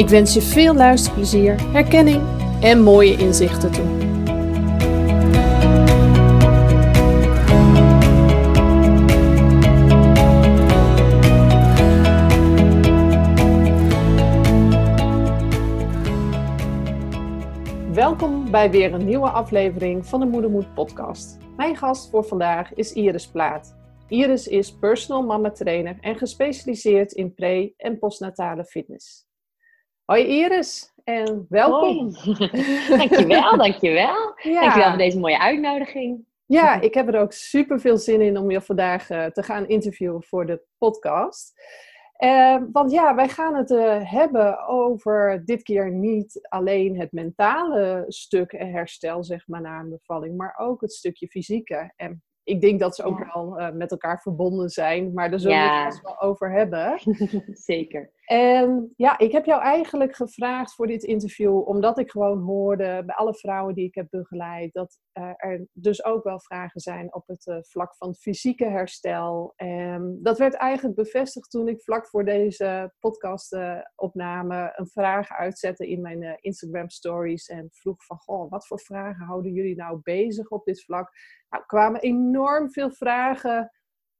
Ik wens je veel luisterplezier, herkenning en mooie inzichten toe. Welkom bij weer een nieuwe aflevering van de Moedermoed podcast. Mijn gast voor vandaag is Iris Plaat. Iris is personal mama trainer en gespecialiseerd in pre- en postnatale fitness. Hoi Iris en welkom. Hoi. dankjewel, dankjewel. Ja. Dankjewel voor deze mooie uitnodiging. Ja, ik heb er ook super veel zin in om je vandaag uh, te gaan interviewen voor de podcast. Uh, want ja, wij gaan het uh, hebben over dit keer niet alleen het mentale stuk herstel, zeg maar, na een bevalling, maar ook het stukje fysieke. En ik denk dat ze ook ja. wel uh, met elkaar verbonden zijn, maar daar zullen ja. we het wel over hebben. Zeker. En ja, ik heb jou eigenlijk gevraagd voor dit interview, omdat ik gewoon hoorde bij alle vrouwen die ik heb begeleid, dat uh, er dus ook wel vragen zijn op het uh, vlak van fysieke herstel. En dat werd eigenlijk bevestigd toen ik vlak voor deze podcast-opname een vraag uitzette in mijn Instagram stories en vroeg van, goh, wat voor vragen houden jullie nou bezig op dit vlak? Nou, kwamen enorm veel vragen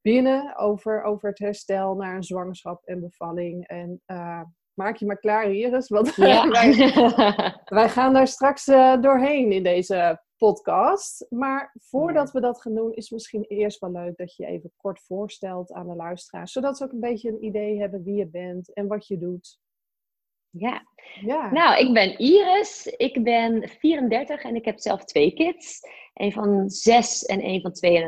binnen over, over het herstel naar een zwangerschap en bevalling. En uh, maak je maar klaar, Iris, want ja. wij, wij, gaan daar straks uh, doorheen in deze podcast. Maar voordat we dat gaan doen, is het misschien eerst wel leuk dat je even kort voorstelt aan de luisteraars. Zodat ze ook een beetje een idee hebben wie je bent en wat je doet. Ja. ja, nou, ik ben Iris. Ik ben 34 en ik heb zelf twee kids. Een van zes en een van twee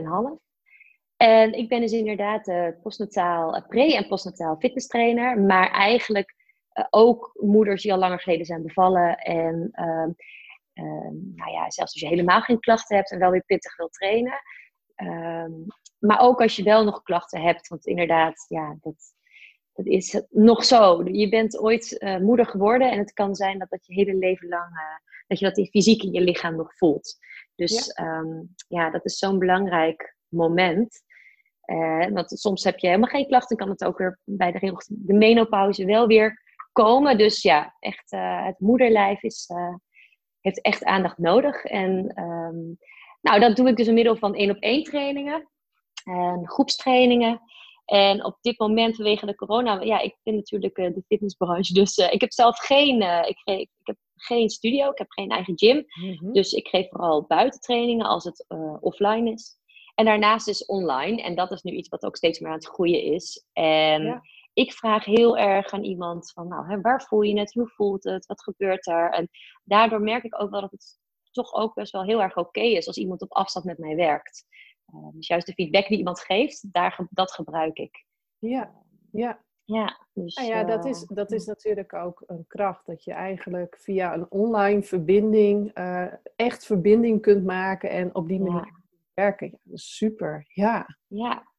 en ik ben dus inderdaad uh, postnataal, pre- en postnataal fitness trainer. Maar eigenlijk uh, ook moeders die al langer geleden zijn bevallen. En uh, nou ja, zelfs als je helemaal geen klachten hebt en wel weer pittig wil trainen. Ehm, maar ook als je wel nog klachten hebt. Want inderdaad, ja, dat, dat is nog zo. Je bent ooit moeder geworden en het kan zijn dat dat je hele leven lang, dat je dat in fysiek in je lichaam nog voelt. Dus ja, um, ja dat is zo'n belangrijk moment. Uh, want soms heb je helemaal geen klachten, kan het ook weer bij de, de menopauze wel weer komen. Dus ja, echt het moederlijf is, heeft echt aandacht nodig. En um, nou, dat doe ik dus in middel van één op één trainingen en groepstrainingen. En op dit moment vanwege de corona, ja, ik ben natuurlijk de fitnessbranche, dus ik heb zelf geen, ik, geef, ik heb geen studio, ik heb geen eigen gym. Mm-hmm. Dus ik geef vooral buitentrainingen als het offline is. En daarnaast is online, en dat is nu iets wat ook steeds meer aan het groeien is. En ja. ik vraag heel erg aan iemand van, nou, hè, waar voel je het? Hoe voelt het? Wat gebeurt er? En daardoor merk ik ook wel dat het toch ook best wel heel erg oké okay is als iemand op afstand met mij werkt. Uh, dus juist de feedback die iemand geeft, daar, dat gebruik ik. Ja, ja. Ja, dus, nou ja dat, is, dat is natuurlijk ook een kracht. Dat je eigenlijk via een online verbinding uh, echt verbinding kunt maken en op die manier ja. Werken. Ja, dat is super. Ja. Ja.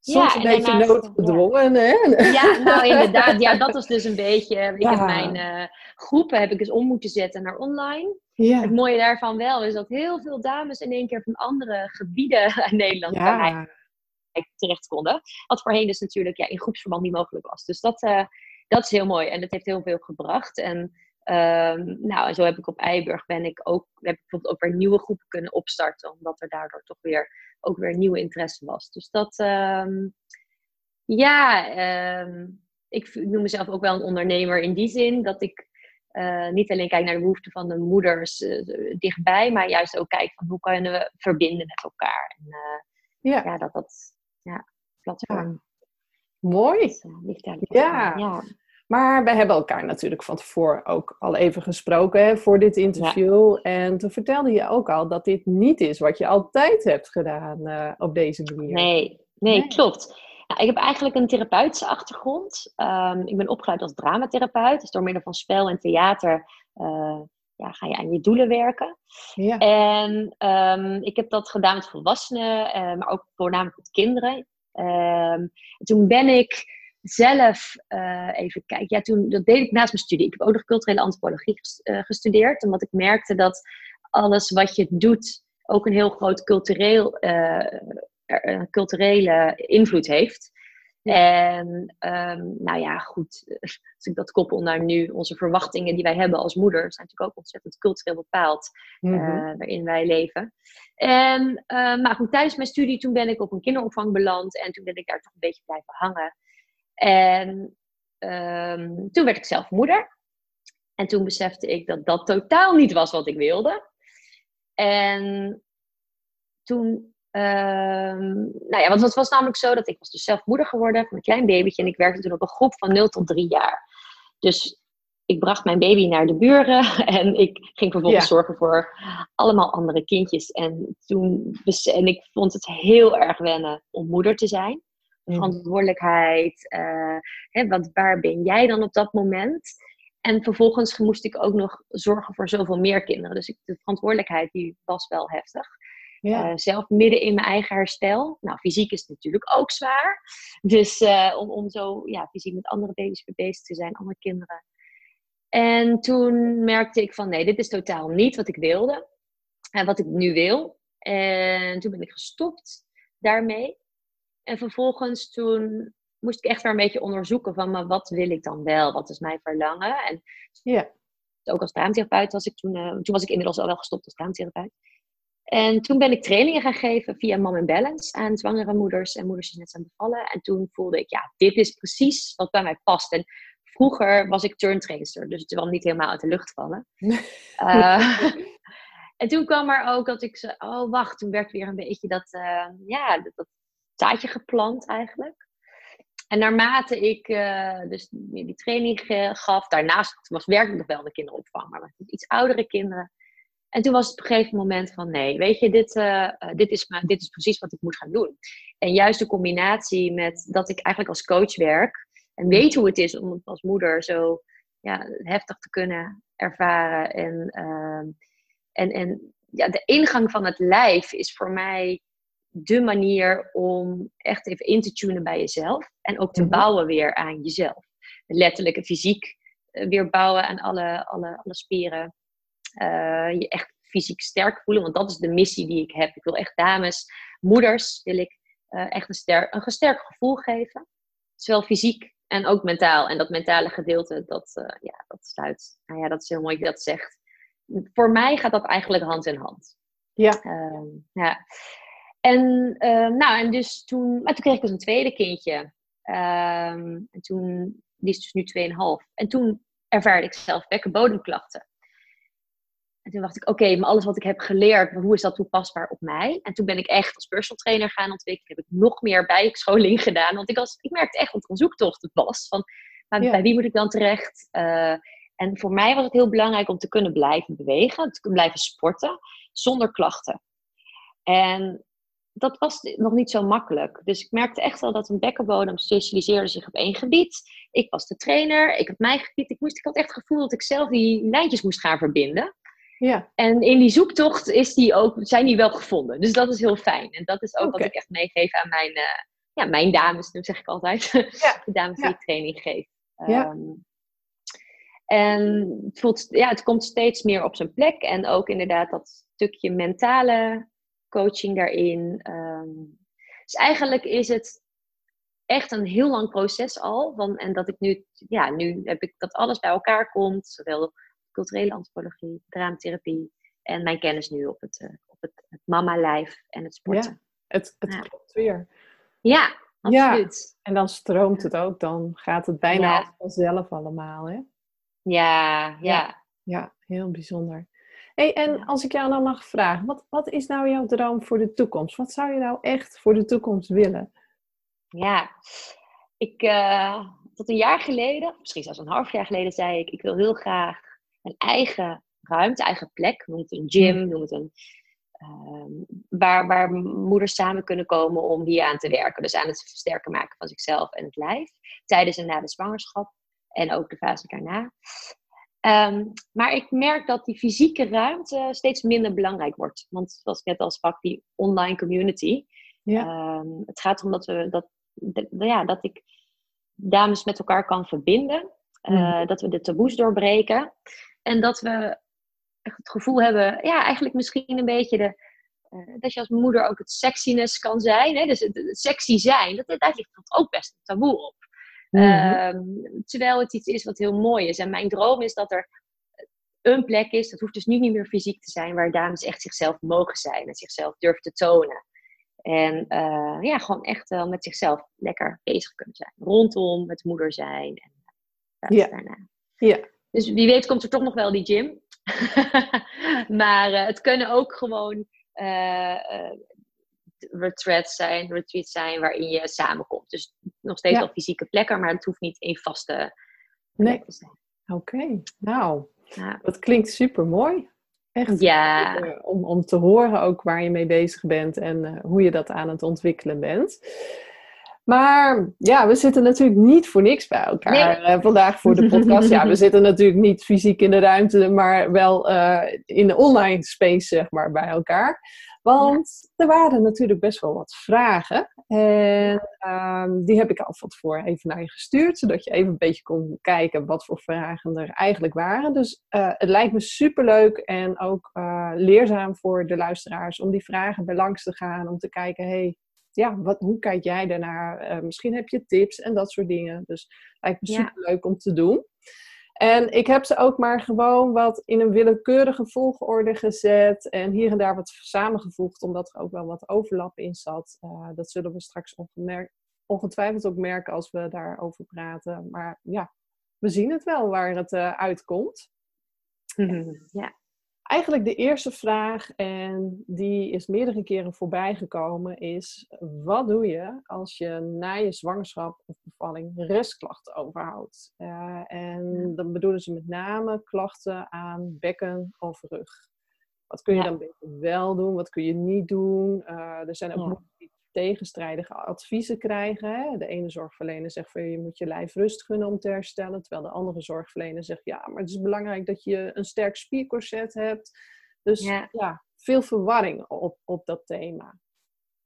Soms ja, een beetje noodgedwongen, ja. hè? Ja, nou inderdaad. Ja, dat is dus een beetje... Ik ja. heb mijn uh, groepen heb ik eens om moeten zetten naar online. Ja. Het mooie daarvan wel is dat heel veel dames in één keer van andere gebieden in Nederland ja. terecht konden. Wat voorheen dus natuurlijk ja, in groepsverband niet mogelijk was. Dus dat, uh, dat is heel mooi en dat heeft heel veel gebracht. En um, nou, en zo heb ik op Eiburg ben ik ook, heb ik bijvoorbeeld ook weer nieuwe groepen kunnen opstarten. Omdat er daardoor toch weer ook weer nieuwe interesse was. Dus dat, um, ja, um, ik, noem mezelf ook wel een ondernemer in die zin dat ik uh, niet alleen kijk naar de behoeften van de moeders uh, dichtbij, maar juist ook kijk van hoe kunnen we verbinden met elkaar. En, uh, ja. ja. dat dat ja, platform. Ja. Mooi. Dus, ja. ja. Maar we hebben elkaar natuurlijk van tevoren ook al even gesproken hè, voor dit interview. En toen vertelde je ook al dat dit niet is wat je altijd hebt gedaan op deze manier. Nee, nee, nee. klopt. Nou, ik heb eigenlijk een therapeutische achtergrond. Um, ik ben opgeleid als dramatherapeut. Dus door middel van spel en theater uh, ja, ga je aan je doelen werken. Ja. En um, ik heb dat gedaan met volwassenen, uh, maar ook voornamelijk met kinderen. Um, toen ben ik zelf, uh, even kijken, ja, toen, dat deed ik naast mijn studie. Ik heb ook nog culturele antropologie gestudeerd, omdat ik merkte dat alles wat je doet ook een heel groot cultureel een culturele invloed heeft. En um, nou ja, goed, als ik dat koppel naar nu, onze verwachtingen die wij hebben als moeders, zijn natuurlijk ook ontzettend cultureel bepaald mm waarin wij leven. En, uh, maar goed, tijdens mijn studie, toen ben ik op een kinderopvang beland en toen ben ik daar toch een beetje blijven hangen. En um, toen werd ik zelf moeder. En toen besefte ik dat dat totaal niet was wat ik wilde. En toen Ehm, nou ja, want het was namelijk zo dat ik was dus zelf moeder geworden van een klein babytje. En ik werkte toen op een groep van 0 tot 3 jaar. Dus ik bracht mijn baby naar de buren en ik ging vervolgens zorgen voor allemaal andere kindjes. En, toen, en ik vond het heel erg wennen om moeder te zijn. Mm. Verantwoordelijkheid, uh, hè, want waar ben jij dan op dat moment? En vervolgens moest ik ook nog zorgen voor zoveel meer kinderen. Dus ik, de verantwoordelijkheid die was wel heftig. Ja. Uh, zelf midden in mijn eigen herstel. Nou, fysiek is het natuurlijk ook zwaar. Dus uh, om, om zo ja, fysiek met andere baby's bezig te zijn, andere kinderen. En toen merkte ik van nee, dit is totaal niet wat ik wilde. En wat ik nu wil. En toen ben ik gestopt daarmee. En vervolgens toen moest ik echt weer een beetje onderzoeken van, maar wat wil ik dan wel? Wat is mijn verlangen? En ja. ook als draamtherapeut was ik toen, uh, toen was ik inmiddels al wel gestopt als draamtherapeut. En toen ben ik trainingen gaan geven via Mom in Balance aan zwangere moeders en moeders die net zijn bevallen. En toen voelde ik, ja, dit is precies wat bij mij past. En vroeger was ik turntrainster, dus het kwam niet helemaal uit de lucht vallen. uh, en toen kwam er ook dat ik zei, oh wacht, toen werd weer een beetje dat, uh, ja, dat, dat, zaadje geplant eigenlijk. En naarmate ik uh, dus die training gaf, daarnaast was, werkte ik nog wel de kinderopvang, maar met iets oudere kinderen en toen was het op een gegeven moment van nee, weet je, dit, uh, dit, is, dit is precies wat ik moet gaan doen. En juist de combinatie met dat ik eigenlijk als coach werk en weet hoe het is om als moeder zo ja, heftig te kunnen ervaren. En, en, en ja, de ingang van het lijf is voor mij de manier om echt even in te tunen bij jezelf. En ook te mhm. bouwen weer aan jezelf. Letterlijk en fysiek weer bouwen aan alle, alle, alle spieren. Uh, je echt fysiek sterk voelen. Want dat is de missie die ik heb. Ik wil echt dames, moeders, wil ik uh, echt een, sterk, een gesterkt gevoel geven. Zowel fysiek en ook mentaal. En dat mentale gedeelte, dat, uh, ja, dat sluit. Nou ja, dat is heel mooi dat je dat zegt. Voor mij gaat dat eigenlijk hand in hand. Ja. Uh, ja. En, nou, en dus toen, maar toen kreeg ik dus een tweede kindje. Ehm, en toen, die is dus nu 2,5. En toen ervaarde ik zelf bekkenbodemklachten. En toen dacht ik, oké, maar alles wat ik heb geleerd, hoe is dat toepasbaar op mij? En toen ben ik echt als personal trainer gaan ontwikkelen. Heb ik nog meer bijscholing gedaan. Want ik, was, ik merkte echt dat het een zoektocht was. Van, maar bij wie moet ik dan terecht? Uh, en voor mij was het heel belangrijk om te kunnen blijven bewegen. Te kunnen blijven sporten. Zonder klachten. En dat was nog niet zo makkelijk. Dus ik merkte echt wel dat een bekkenbodem specialiseerde zich op één gebied. Ik was de trainer, ik had mijn gebied. Ik, moest, ik had echt het gevoel dat ik zelf die lijntjes moest gaan verbinden. Ja. En in die zoektocht is die ook, zijn die wel gevonden. Dus dat is heel fijn. En dat is ook wat ik echt meegeef aan mijn, uh, ja, mijn dames, dat zeg ik altijd. Ja. de dames die ik training geef. Ja. Ehm, en het, voelt, ja, het komt steeds meer op zijn plek. En ook inderdaad dat stukje mentale coaching daarin. Um, dus eigenlijk is het echt een heel lang proces al. Van, en dat ik nu, ja, nu heb ik dat alles bij elkaar komt. Zowel culturele antropologie, draamatherapie en mijn kennis nu op het, uh, op het, het mama-lijf en het sporten. Ja, het, het klopt weer. Ja, absoluut. Ja, en dan stroomt het ook. Dan gaat het bijna ja. vanzelf allemaal, hè? Ja, ja. Ja, heel bijzonder. Hey, en als ik jou dan mag vragen, wat, wat is nou jouw droom voor de toekomst? Wat zou je nou echt voor de toekomst willen? Ja, ik, uh, tot een jaar geleden, misschien zelfs een half jaar geleden, zei ik: Ik wil heel graag een eigen ruimte, eigen plek. Noem het een gym, hmm. noem het een. Ehm, waar, waar moeders samen kunnen komen om hier aan te werken. Dus aan het versterken maken van zichzelf en het lijf. Tijdens en na de zwangerschap. En ook de fase daarna. Um, maar ik merk dat die fysieke ruimte steeds minder belangrijk wordt. Want zoals ik net al sprak, die online community. Ja. Um, het gaat erom dat, we, dat, ja, dat ik dames met elkaar kan verbinden. Uh, Dat we de taboes doorbreken. En dat we het gevoel hebben, ja, eigenlijk misschien een beetje de, uh, dat je als moeder ook het sexiness kan zijn. Hè? Dus het, sexy zijn, dat, daar ligt ook best een taboe op. Mm terwijl het iets is wat heel mooi is. En mijn droom is dat er een plek is, dat hoeft dus nu niet meer fysiek te zijn, waar dames echt zichzelf mogen zijn en zichzelf durven te tonen. En uh, ja, gewoon echt wel met zichzelf lekker bezig kunnen zijn. Rondom het moeder zijn. En uh, ja. daarna. Ja. Dus wie weet komt er toch nog wel die gym. maar uh, het kunnen ook gewoon retreats zijn, retreats zijn waarin je samenkomt. Dus nog steeds wel fysieke plekken, maar het hoeft niet één vaste nee. te zijn. Oké, nou, ja. dat klinkt super mooi. Echt ja. om, om te horen ook waar je mee bezig bent en uh, hoe je dat aan het ontwikkelen bent. Maar ja, we zitten natuurlijk niet voor niks bij elkaar nee. uh, vandaag voor de podcast. ja, we zitten natuurlijk niet fysiek in de ruimte, maar wel uh, in de online space, zeg maar, bij elkaar. Want er waren natuurlijk best wel wat vragen. En um, die heb ik al van tevoren even naar je gestuurd. Zodat je even een beetje kon kijken wat voor vragen er eigenlijk waren. Dus uh, het lijkt me superleuk en ook uh, leerzaam voor de luisteraars om die vragen bij langs te gaan. Om te kijken, hey, ja, wat, hoe kijk jij daarnaar? Uh, misschien heb je tips en dat soort dingen. Dus het lijkt me superleuk om te doen. En ik heb ze ook maar gewoon wat in een willekeurige volgorde gezet. En hier en daar wat samengevoegd, omdat er ook wel wat overlap in zat. Uh, dat zullen we straks ongetwijfeld ook merken als we daarover praten. Maar ja, we zien het wel waar het uh, uitkomt. ja eigenlijk de eerste vraag, en die is meerdere keren voorbij gekomen, is: wat doe je als je na je zwangerschap of bevalling restklachten overhoudt? Uh, en dan bedoelen ze met name klachten aan bekken of rug. Wat kun je dan beter wel doen? Wat kun je niet doen? Uh, er zijn ook ja tegenstrijdige adviezen krijgen. De ene zorgverlener zegt van je moet je lijf rust gunnen om te herstellen, terwijl de andere zorgverlener zegt ja, maar het is belangrijk dat je een sterk spiercorset hebt. Dus ja, veel verwarring op, op dat thema.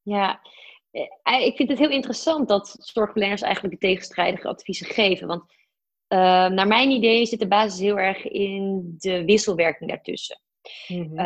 Ja, eh, ik vind het heel interessant dat zorgverleners eigenlijk de tegenstrijdige adviezen geven. Want uh, naar mijn idee zit de basis heel erg in de wisselwerking daartussen. Mm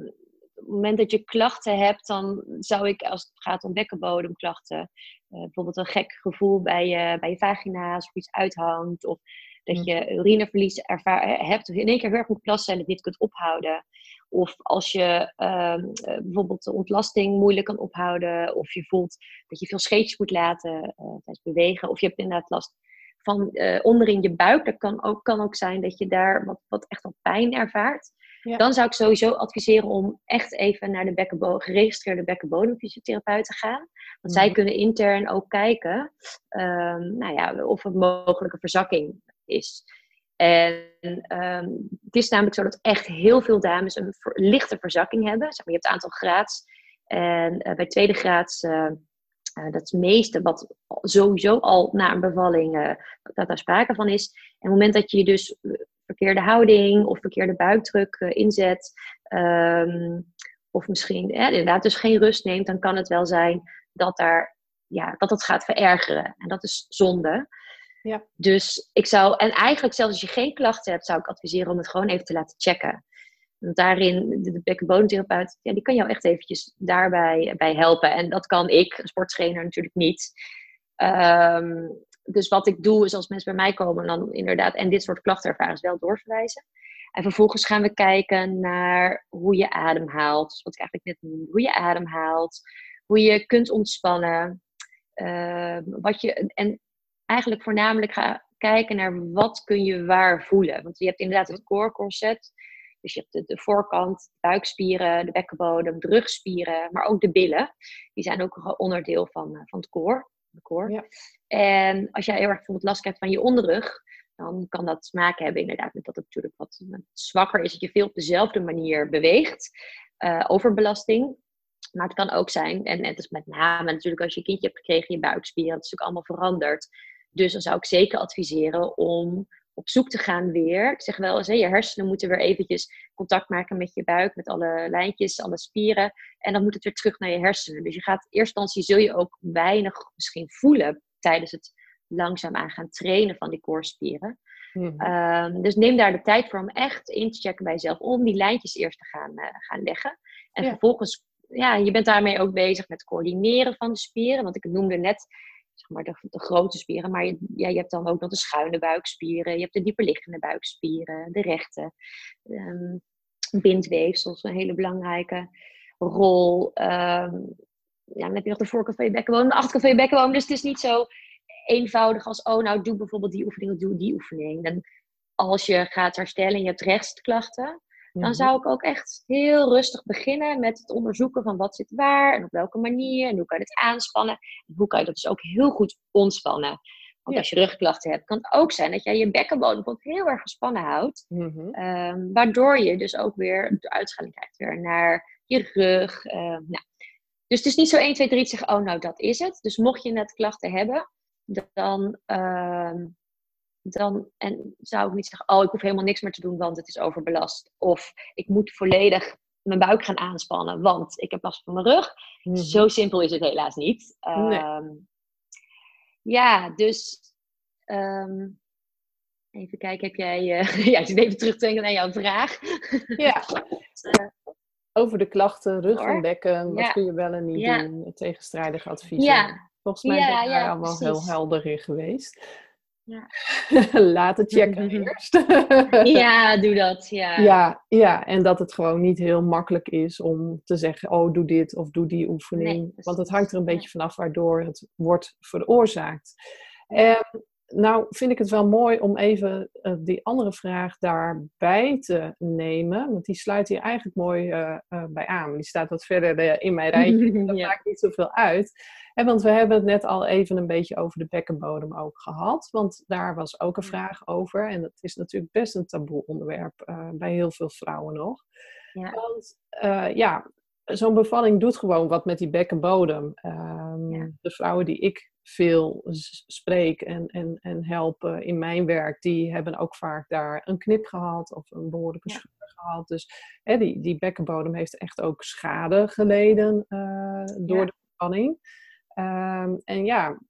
op het moment dat je klachten hebt, dan zou ik, als het gaat om bekkenbodemklachten, uh, bijvoorbeeld een gek gevoel bij je, bij je vagina, als er iets uithangt, of dat je urineverlies ervaar, hebt, of in één keer heel erg moet plassen en het niet kunt ophouden. Of als je uh, bijvoorbeeld de ontlasting moeilijk kan ophouden, of je voelt dat je veel scheetjes moet laten uh, tijdens bewegen, of je hebt inderdaad last van onderin je buik. Dat kan ook, kan ook zijn dat je daar wat, wat echt al pijn ervaart. Dan zou ik sowieso adviseren om echt even naar de geregistreerde bekkenbodemfysiotherapeut te gaan. Want zij mhm. kunnen intern ook kijken um, nou ja, of er mogelijke verzakking is. En um, het is namelijk zo dat echt heel veel dames een lichte verzakking hebben. Zeg maar, je hebt een aantal graads. En uh, bij tweede graads, uh, uh, dat is het meeste wat sowieso al na een bevalling, dat daar sprake van is. En op het moment dat je dus verkeerde houding of verkeerde buikdruk uh, inzet, um, of misschien inderdaad dus geen rust neemt, dan kan het wel zijn dat, daar, ja, dat het gaat verergeren. En dat is zonde. Ja. Dus ik zou, en eigenlijk zelfs als je geen klachten hebt, zou ik adviseren om het gewoon even te laten checken. Want daarin, de, de bekkenbodemtherapeut, ja, die kan jou echt eventjes daarbij bij helpen. En dat kan ik, een sporttrainer, natuurlijk niet. Um, dus wat ik doe is als mensen bij mij komen dan inderdaad en dit soort klachten ervaren, wel doorverwijzen. En vervolgens gaan we kijken naar hoe je ademhaalt. Dus wat ik eigenlijk net noemde, hoe je ademhaalt, hoe je kunt ontspannen. wat je, en eigenlijk voornamelijk ga kijken naar wat kun je waar voelen. Want je hebt inderdaad het core corset. Dus je hebt de, voorkant, de buikspieren, de bekkenbodem, de rugspieren, maar ook de billen. Die zijn ook onderdeel van, van het core. Ja. En als jij heel erg bijvoorbeeld last krijgt van je onderrug, dan kan dat te maken hebben inderdaad met dat het natuurlijk wat zwakker is, dat je veel op dezelfde manier beweegt. Uh, overbelasting. Maar het kan ook zijn, en het is met name natuurlijk als je een kindje hebt gekregen, je buikspieren, dat is natuurlijk allemaal veranderd. Dus dan zou ik zeker adviseren om op zoek te gaan weer. Ik zeg wel eens, hè, je hersenen moeten weer eventjes contact maken met je buik, met alle lijntjes, alle spieren. En dan moet het weer terug naar je hersenen. Dus je gaat, in eerste instantie zul je ook weinig misschien voelen tijdens het langzaam aan gaan trainen van die koorspieren. Ehm, dus neem daar de tijd voor om echt in te checken bij jezelf. Om die lijntjes eerst te gaan, uh, gaan leggen. En vervolgens, ja, je bent daarmee ook bezig met het coördineren van de spieren. Want ik noemde net zeg maar, de, de grote spieren. Maar je, hebt dan ook nog de schuine buikspieren. Je hebt de dieperliggende buikspieren. De rechte. Um, bindweefsels, een hele belangrijke rol. Um, ja, dan heb je nog de voorkant van je bekkenbodem, de achterkant van je bekkenbodem. Dus het is niet zo eenvoudig als, oh nou, doe bijvoorbeeld die oefening of doe die oefening. Dan, als je gaat herstellen en je hebt rechtsklachten, dan mhm. zou ik ook echt heel rustig beginnen met het onderzoeken van wat zit waar en op welke manier en hoe kan je het aanspannen. En hoe kan je dat dus ook heel goed ontspannen. Want als je rugklachten hebt, kan het ook zijn dat jij je bekkenbodem heel erg gespannen houdt. Mhm. Ehm, waardoor je dus ook weer de uitschaling krijgt weer naar je rug. Uh, nou. Dus het is niet zo 1, 2, 3 zeggen, oh nou dat is het. Dus mocht je net klachten hebben, dan, uh, dan en zou ik niet zeggen, oh, ik hoef helemaal niks meer te doen, want het is overbelast. Of ik moet volledig mijn buik gaan aanspannen, want ik heb last van mijn rug. Mhm. Zo simpel is het helaas niet. Um, Ja, dus um, even kijken, heb jij... Uh, ja, ik zit even terug te denken naar jouw vraag. Ja. Over de klachten, rug en bekken, wat kun je wel en niet doen, tegenstrijdige adviezen. Ja, Volgens mij ben je daar allemaal heel helder in geweest. Ja. Laten checken eerst. ja, doe dat. Ja. ja. Ja, en dat het gewoon niet heel makkelijk is om te zeggen: oh, doe dit of doe die oefening. Want het hangt er een beetje vanaf waardoor het wordt veroorzaakt. En nou vind ik het wel mooi om even uh, die andere vraag daarbij te nemen. Want die sluit hier eigenlijk mooi uh, uh, bij aan. Die staat wat verder in mijn rijtje. Dat maakt niet zoveel uit. En want we hebben het net al even een beetje over de bekkenbodem ook gehad. Want daar was ook een vraag over. En dat is natuurlijk best een taboe onderwerp bij heel veel vrouwen nog. Ja. Want ja, zo'n bevalling doet gewoon wat met die bekkenbodem. Um, De vrouwen die ik veel spreek en, en, en help in mijn werk, die hebben ook vaak daar een knip gehad of een behoorlijke ja. scheur gehad. Dus hè, die, die bekkenbodem heeft echt ook schade geleden uh, door de bevalling. Um, en ja,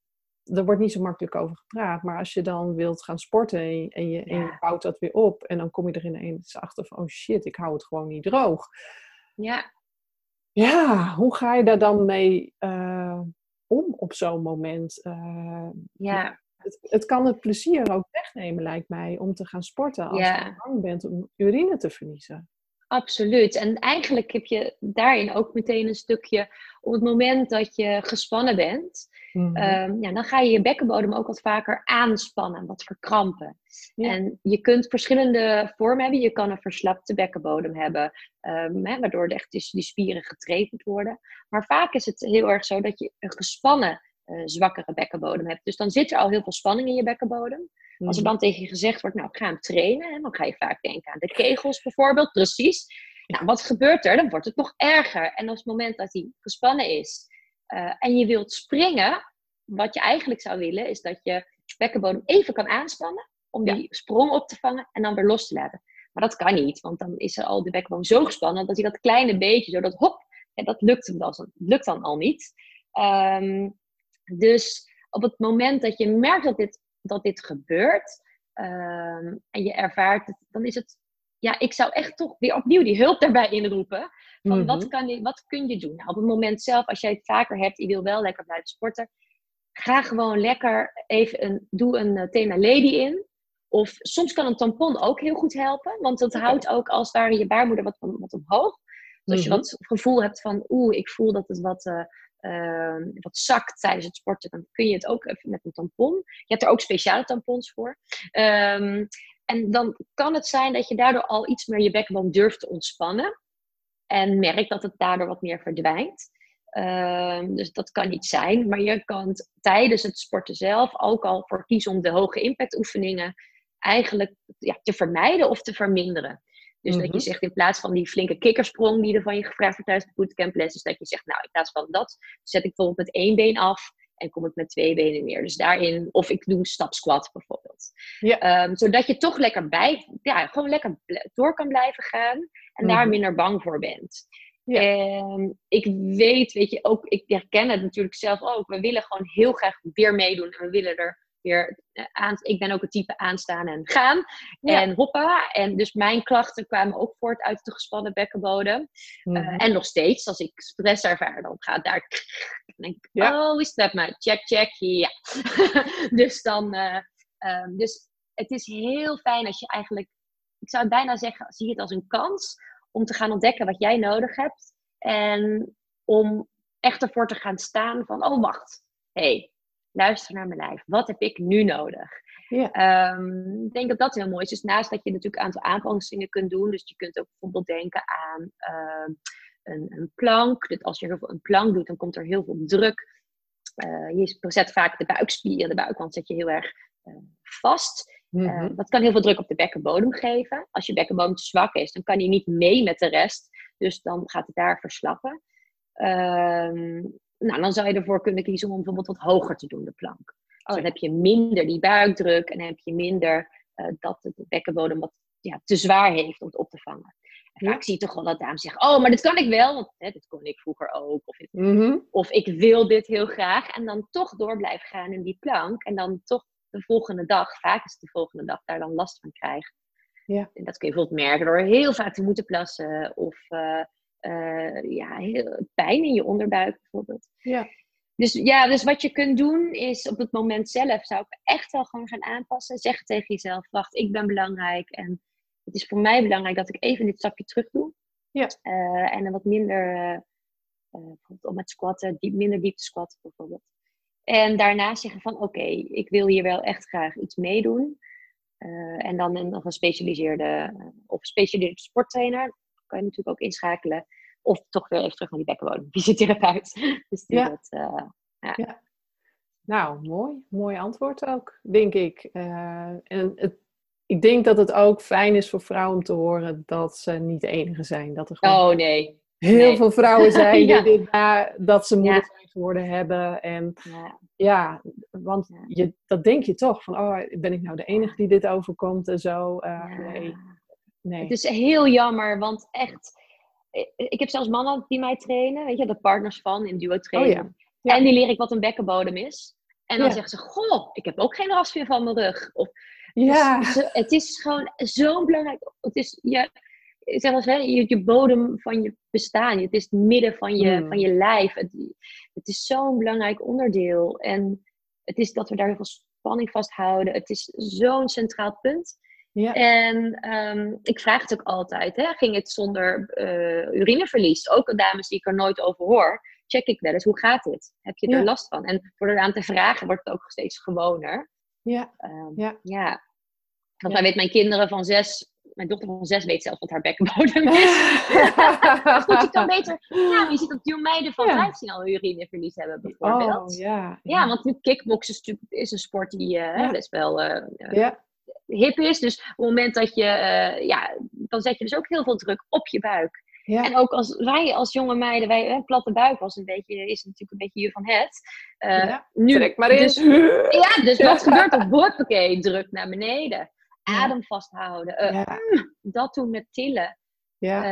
er wordt niet zo makkelijk over gepraat. Maar als je dan wilt gaan sporten en je, en je, en je bouwt dat weer op. En dan kom je er ineens achter van, oh shit, ik hou het gewoon niet droog. Ja. Ja, hoe ga je daar dan mee uh, om op zo'n moment? Uh, ja. Het, het, kan het plezier ook wegnemen, lijkt mij, om te gaan sporten als je bang bent om urine te verliezen. Absoluut. En eigenlijk heb je daarin ook meteen een stukje op het moment dat je gespannen bent, mhm. ehm, ja, dan ga je je bekkenbodem ook wat vaker aanspannen, wat verkrampen. En je kunt verschillende vormen hebben. Je kan een verslapte bekkenbodem hebben, um, hè, waardoor echt die spieren getraind worden. Maar vaak is het heel erg zo dat je een gespannen, uh, zwakkere bekkenbodem hebt. Dus dan zit er al heel veel spanning in je bekkenbodem. Als er mhm. dan tegen je gezegd wordt, nou, ik ga hem trainen, dan ga je vaak denken aan de kegels bijvoorbeeld, precies. Nou, wat gebeurt er? Dan wordt het nog erger. En op het moment dat hij gespannen is uh, en je wilt springen, wat je eigenlijk zou willen, is dat je bekkenbodem even kan aanspannen om die sprong op te vangen en dan weer los te laten. Maar dat kan niet, want dan is er al de bekkenbodem zo gespannen dat hij dat kleine beetje, zo dat hop, ja, dat lukt, dan, lukt dan al niet. Um, dus op het moment dat je merkt dat dit dat dit gebeurt ehm, en je ervaart het, dan is het, ja, ik zou echt toch weer opnieuw die hulp daarbij inroepen. Van wat, mhm. kan je, wat kun je doen? Nou, op het moment zelf, als jij het vaker hebt, je wil wel lekker blijven sporten, ga gewoon lekker even een, doe een uh, Tena Lady in. Of soms kan een tampon ook heel goed helpen, want dat houdt ook als ware je baarmoeder wat, wat omhoog. Dus als je mhm. wat gevoel hebt van, oeh, ik voel dat het wat, uh, ehm, wat zakt tijdens het sporten, dan kun je het ook even met een tampon. Je hebt er ook speciale tampons voor. Ehm, en dan kan het zijn dat je daardoor al iets meer je bekkenbodem durft te ontspannen. En merkt dat het daardoor wat meer verdwijnt. Ehm, dus dat kan niet zijn. Maar je kan tijdens het sporten zelf ook al voor kiezen om de hoge impact oefeningen eigenlijk ja, te vermijden of te verminderen. Dus dat je mhm. zegt in plaats van die flinke kikkersprong die er van je gevraagd wordt tijdens de bootcamples, is dat je zegt, nou in plaats van dat zet ik bijvoorbeeld met één been af en kom ik met twee benen meer. Dus daarin, of ik doe een stap squat bijvoorbeeld. Ja. Ehm, zodat je toch lekker bij, ja, gewoon lekker door kan blijven gaan en daar mhm. minder bang voor bent. Ja. En ik weet, weet je, ook, ik herken het natuurlijk zelf ook. We willen gewoon heel graag weer meedoen en we willen er weer eh, aan. Ik ben ook het type aanstaan en gaan en hoppa. En dus mijn klachten kwamen ook voort uit de gespannen bekkenbodem. Eh, mhm. en nog steeds, als ik stress ervaar, dan gaat daar. Denk ik, ja. oh, is dat maar? Check, check, ja. dus dan, uh, um, dus het is heel fijn als je eigenlijk, ik zou bijna zeggen, zie het als een kans om te gaan ontdekken wat jij nodig hebt. En om echt ervoor te gaan staan van, oh wacht, hé, hey, luister naar mijn lijf. Wat heb ik nu nodig? Ja. Ehm, ik denk dat dat heel mooi is. Dus naast dat je natuurlijk een aantal aanpassingen kunt doen. Dus je kunt ook bijvoorbeeld denken aan ehm, een, een, plank. Dat als je heel veel een plank doet, dan komt er heel veel druk. Uh, je zet vaak de buikspieren, de buikwand zet je heel erg uh, vast. Mm dat kan heel veel druk op de bekkenbodem geven. Als je bekkenbodem te zwak is, dan kan hij niet mee met de rest. Dus dan gaat het daar verslappen. Ehm, nou, dan zou je ervoor kunnen kiezen om bijvoorbeeld wat hoger te doen, de plank. Dus dan heb je minder die buikdruk en dan heb je minder uh, dat de bekkenbodem wat ja, te zwaar heeft om het op te vangen. En vaak zie je toch wel dat dames zeggen, oh, maar dit kan ik wel, want hè, dit kon ik vroeger ook. Of, mhm. of ik wil dit heel graag. En dan toch door blijven gaan in die plank. En dan toch de volgende dag, vaak is het de volgende dag, daar dan last van krijgt. Ja. En dat kun je bijvoorbeeld merken door heel vaak te moeten plassen of uh, uh, ja, heel, pijn in je onderbuik bijvoorbeeld. Ja. Dus ja, dus wat je kunt doen is op het moment zelf zou ik echt wel gewoon gaan aanpassen. Zeg tegen jezelf, wacht, ik ben belangrijk en het is voor mij belangrijk dat ik even dit stapje terug doe. Ja. Uh, en dan wat minder, bijvoorbeeld om het squatten, diep, minder diep te squatten bijvoorbeeld. En daarna zeggen van oké, ik wil hier wel echt graag iets meedoen. Uh, en dan een, nog een specialiseerde of specialiseerde sporttrainer. Kan je natuurlijk ook inschakelen. Of toch weer even terug naar die bekkenbodem, fysiotherapeut. dus die ja. Dat, uh, ja. ja. Nou, mooi. Mooi antwoord ook, denk ik. Uh, en het, ik denk dat het ook fijn is voor vrouwen om te horen dat ze niet de enige zijn. Dat er gewoon oh nee. Heel veel vrouwen zijn die dit na, dat ze moeder zijn geworden hebben. En ja, ja want Je, dat denk je toch. Van, oh, ben ik nou de enige die dit overkomt en zo? Uh, nee. Nee. Het is heel jammer, want echt... Ik heb zelfs mannen die mij trainen, weet je, de partners van in duo trainen. Oh, en die leer ik wat een bekkenbodem is. En dan zeggen ze, goh, ik heb ook geen last meer van mijn rug. Of, ja. Dus, het is gewoon zo belangrijk. Het is, je, zeg als, hè, je, je, bodem van je bestaan. Het is het midden van je, hmm. van je lijf. Het, het is zo'n belangrijk onderdeel. En het is dat we daar heel veel spanning vasthouden. Het is zo'n centraal punt. Ja. En ehm, ik vraag het ook altijd, hè, ging het zonder uh, urineverlies? Ook dames die ik er nooit over hoor, check ik wel eens, hoe gaat dit? Heb je er last van? En door eraan te vragen wordt het ook steeds gewoner. Ja. Um, ja. ja. Want dan weet mijn kinderen van zes mijn dochter van zes weet zelf wat haar bekkenbodem is. goed, je kan beter... Ja, je ziet dat jonge meiden van ja. 15 al urineverlies hebben, bijvoorbeeld. Oh, ja, ja. want nu kickboksen is, is een sport die uh, best wel uh, ja. Hip is. Dus op het moment dat je... Uh, ja, dan zet je dus ook heel veel druk op je buik. Ja. En ook als wij als jonge meiden, wij, hè, platte buik was een beetje, is natuurlijk een beetje je van het. Uh, ja, nu, trek maar in. Dus, ja, dus wat gebeurt er? Hoppakee, druk naar beneden adem vasthouden. Uh, dat doen met tillen. Ja.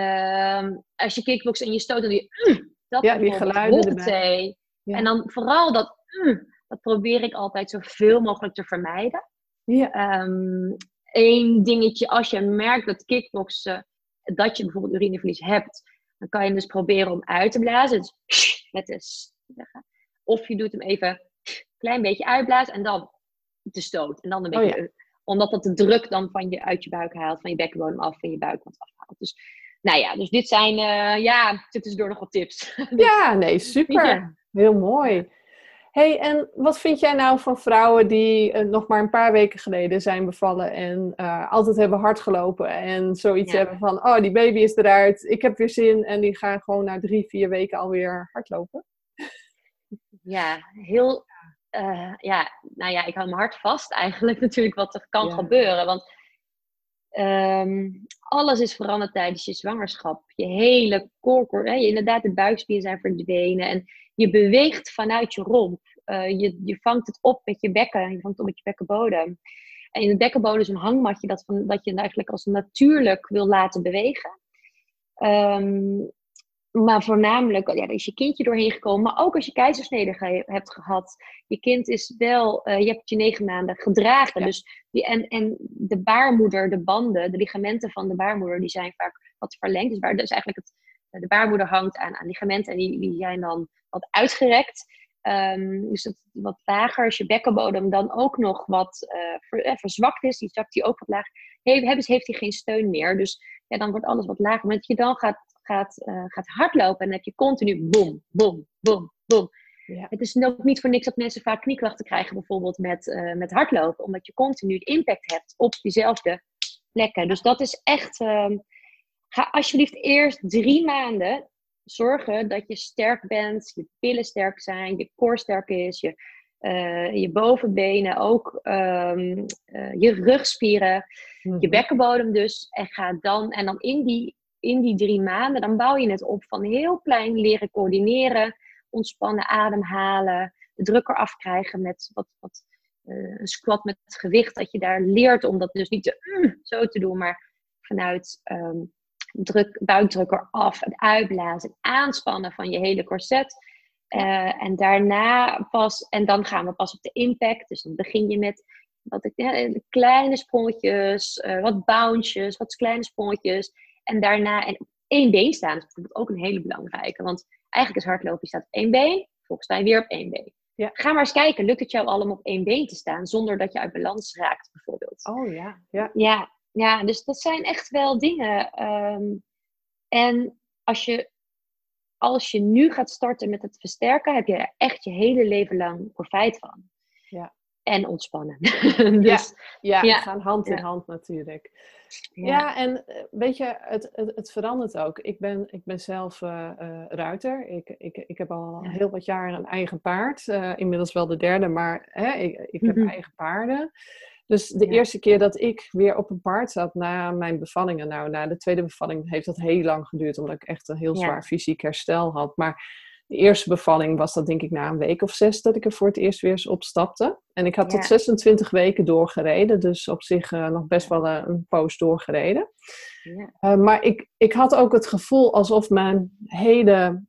Ehm, als je kickbox en je stoot, dan die, mm, dat ja, die geluiden erbij. En dan vooral dat, mm, dat probeer ik altijd zoveel mogelijk te vermijden. Ja. Um, Eén dingetje, als je merkt dat kickboksen, dat je bijvoorbeeld urineverlies hebt, dan kan je dus proberen om uit te blazen. Dus met de Of je doet hem even een klein beetje uitblazen en dan te stoot. En dan een oh beetje omdat dat de druk dan van je uit je buik haalt, van je bekkenbodem af, van je buikwand afhaalt. Dus nou ja, dus dit zijn, uh, ja, dit is door nog wat tips. ja, nee, super. heel mooi. Hey, en wat vind jij nou van vrouwen die uh, nog maar een paar weken geleden zijn bevallen en uh, altijd hebben hard gelopen en zoiets hebben van, oh, die baby is eruit, ik heb weer zin en die gaan gewoon na drie, vier weken alweer hardlopen? Ja, heel, uh, ja, nou ja, ik hou mijn hart vast eigenlijk natuurlijk wat er kan gebeuren, want Um, alles is veranderd tijdens je zwangerschap. Je hele korkor, hè, inderdaad, de buikspieren zijn verdwenen. En je beweegt vanuit je romp. Uh, je, je vangt het op met je bekken. Je vangt het op met je bekkenbodem. En in de bekkenbodem is een hangmatje dat, van, dat je eigenlijk als natuurlijk wil laten bewegen. Um, maar voornamelijk, ja, er is je kindje doorheen gekomen. Maar ook als je keizersnede hebt gehad. Je kind is wel, uh, je hebt je negen maanden gedragen. Dus die, en, en de baarmoeder, de banden, de ligamenten van de baarmoeder, die zijn vaak wat verlengd. Dus, waar, dus eigenlijk het, de baarmoeder hangt aan, aan ligamenten en die, die zijn dan wat uitgerekt. Um, dus het wat lager, als je bekkenbodem dan ook nog wat uh, ver, eh, verzwakt is, die zakt die ook wat laag. Heeft, heeft hij geen steun meer. Dus ja, dan wordt alles wat lager. Maar dat je dan gaat gaat, uh, gaat hardlopen. En dan heb je continu boom, boom, boom, boom. Ja. Het is ook niet voor niks dat mensen vaak knieklachten krijgen, bijvoorbeeld met, uh, met hardlopen, omdat je continu impact hebt op diezelfde plekken. Dus dat is echt. Uh, ga alsjeblieft eerst drie maanden zorgen dat je sterk bent, je pillen sterk zijn, je core sterk is, je, uh, je bovenbenen ook, um, je rugspieren, je mhm. bekkenbodem dus. En ga dan, en dan in die in die drie maanden, dan bouw je het op van heel klein leren coördineren, ontspannen ademhalen, de druk eraf krijgen met wat, wat uh, een squat met gewicht, dat je daar leert om dat dus niet uh, zo te doen, maar vanuit um, druk, buikdruk eraf, het uitblazen, het aanspannen van je hele corset. Uh, en daarna pas, en dan gaan we pas op de impact. Dus dan begin je met wat ik, kleine sprongetjes, uh, wat bounces, wat kleine sprongetjes. En daarna en op één been staan is bijvoorbeeld ook een hele belangrijke. Want eigenlijk is hardlopen, je staat op één been, volgens mij weer op één been. Ja. Ga maar eens kijken, lukt het jou allemaal op één been te staan zonder dat je uit balans raakt, bijvoorbeeld? Oh ja, ja. Ja, ja dus dat zijn echt wel dingen. Um, en als je, als je nu gaat starten met het versterken, heb je er echt je hele leven lang profijt van. Ja. En ontspannen. dus, ja, ja, gaan hand in hand natuurlijk. Ja, en eh, weet je, het, het, het, verandert ook. Ik ben, ik ben zelf uh, uh, ruiter. Ik, ik, ik heb al heel wat jaar een eigen paard. Uh, inmiddels wel de derde, maar hè, ik, ik heb mhm. eigen paarden. Dus de eerste keer dat ik weer op een paard zat na mijn bevallingen, nou, na de tweede bevalling heeft dat heel lang geduurd, omdat ik echt een heel zwaar fysiek herstel had. Maar de eerste bevalling was dat denk ik na een week of zes dat ik er voor het eerst weer eens opstapte. En ik had tot 26 weken doorgereden, dus op zich uh, nog best wel uh, een poos doorgereden. Ja. Uh, maar ik, ik had ook het gevoel alsof mijn hele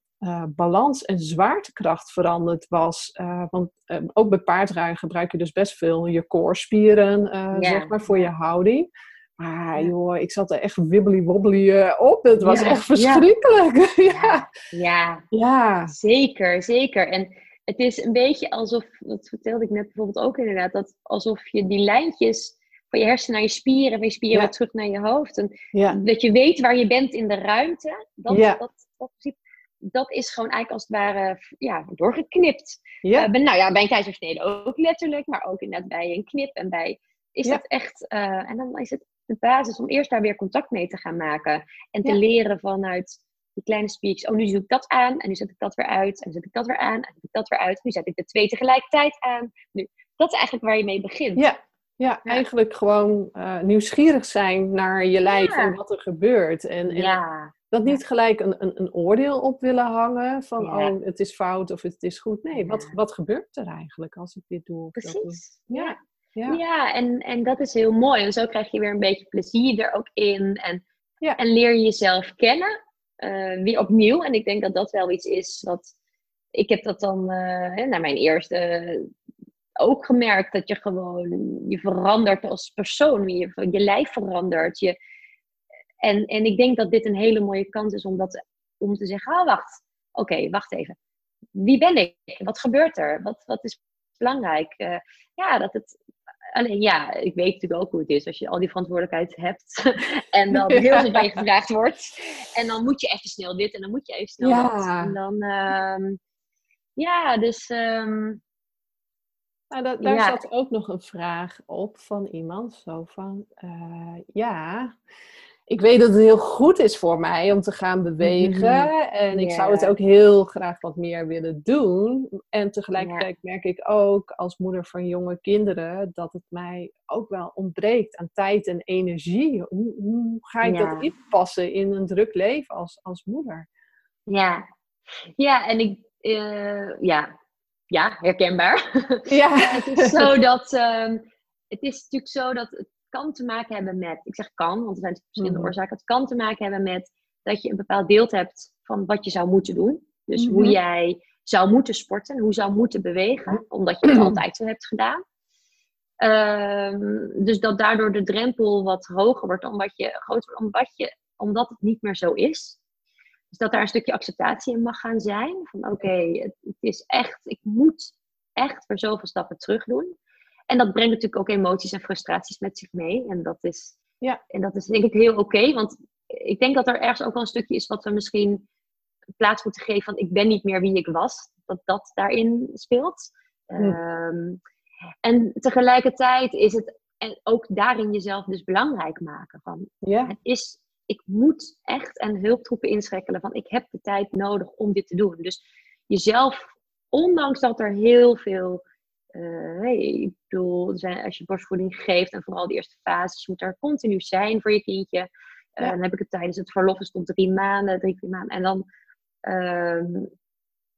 balans en zwaartekracht veranderd was. want ook bij paardrijden gebruik je dus best veel je core-spieren, ja. zeg maar, voor je houding. Maar joh, ik zat er echt wibbly wobbly uh, op. Het was echt verschrikkelijk. Ja. ja. Ja. zeker, zeker. En het is een beetje alsof, dat vertelde ik net bijvoorbeeld ook inderdaad, dat alsof je die lijntjes van je hersenen naar je spieren, van je spieren weer terug naar je hoofd. En dat je weet waar je bent in de ruimte. Dat, dat, dat, dat, is gewoon eigenlijk als het ware ja, doorgeknipt. Ja. Uh, nou ja, bij een keizersnede ook letterlijk, maar ook inderdaad bij een knip en bij is dat echt, uh, en dan is het de basis om eerst daar weer contact mee te gaan maken. En te leren vanuit die kleine speaks. Oh, nu doe ik dat aan en nu zet ik dat weer uit. En nu zet ik dat weer aan en nu zet ik dat weer uit. Nu zet ik de twee tegelijkertijd aan. Nu, dat is eigenlijk waar je mee begint. Ja, ja, eigenlijk gewoon uh, nieuwsgierig zijn naar je lijf en wat er gebeurt. En, en dat niet gelijk een, een, een, oordeel op willen hangen van oh, het is fout of het is goed. Nee, wat, wat gebeurt er eigenlijk als ik dit doe? Precies. Ja. Ja, ja en, en dat is heel mooi. En zo krijg je weer een beetje plezier er ook in. En, ja. en leer je jezelf kennen. Uh, weer opnieuw. En ik denk dat dat wel iets is wat. Ik heb dat dan uh, na mijn eerste ook gemerkt. Dat je gewoon. Je verandert als persoon. Je, je lijf verandert. Je, en, en ik denk dat dit een hele mooie kans is om, dat, om te zeggen: ah, wacht. Oké, wacht even. Wie ben ik? Wat gebeurt er? Wat, wat is belangrijk? Uh, ja, dat het Alleen ja, ik weet natuurlijk ook hoe het is als je al die verantwoordelijkheid hebt. en dan heel veel bij je gevraagd wordt. En dan moet je even snel dit en dan moet je even snel dat. En dan, uh, ja, dus. Ehm, nou, daar zat ook nog een vraag op van iemand. Zo van, uh, ja, ik weet dat het heel goed is voor mij om te gaan bewegen. Mhm. En ik zou het ook heel graag wat meer willen doen. En tegelijkertijd merk ik ook als moeder van jonge kinderen dat het mij ook wel ontbreekt aan tijd en energie. Hoe, hoe ga ik dat inpassen in een druk leven als, als moeder? Ja, ja en ik, uh, ja. ja, herkenbaar. Ja. het is zo dat. Um, het is natuurlijk zo dat kan te maken hebben met, ik zeg kan, want er zijn verschillende mhm. oorzaken. Het kan te maken hebben met dat je een bepaald beeld hebt van wat je zou moeten doen. Dus hoe mhm. jij zou moeten sporten, hoe zou moeten bewegen, omdat je het altijd zo hebt gedaan. Um, dus dat daardoor de drempel wat hoger wordt, omdat, je, groter, omdat, je, omdat het niet meer zo is. Dus dat daar een stukje acceptatie in mag gaan zijn. Van oké, het, het, is echt, ik moet echt voor zoveel stappen terug doen. En dat brengt natuurlijk ook emoties en frustraties met zich mee. En dat is, ja. en dat is denk ik heel oké. want ik denk dat er ergens ook wel een stukje is wat we misschien plaats moeten geven van ik ben niet meer wie ik was. Dat dat daarin speelt. Ehm, en tegelijkertijd is het en ook daarin jezelf dus belangrijk maken. Van, ja. Het is, ik moet echt en hulptroepen inschakelen van ik heb de tijd nodig om dit te doen. Dus jezelf, ondanks dat er heel veel uh, hey, ik bedoel, als je borstvoeding geeft en vooral de eerste fases, je moet daar continu zijn voor je kindje. Uh, Dan heb ik het tijdens het verlof, tot drie maanden, drie, vier maanden. En dan, uh,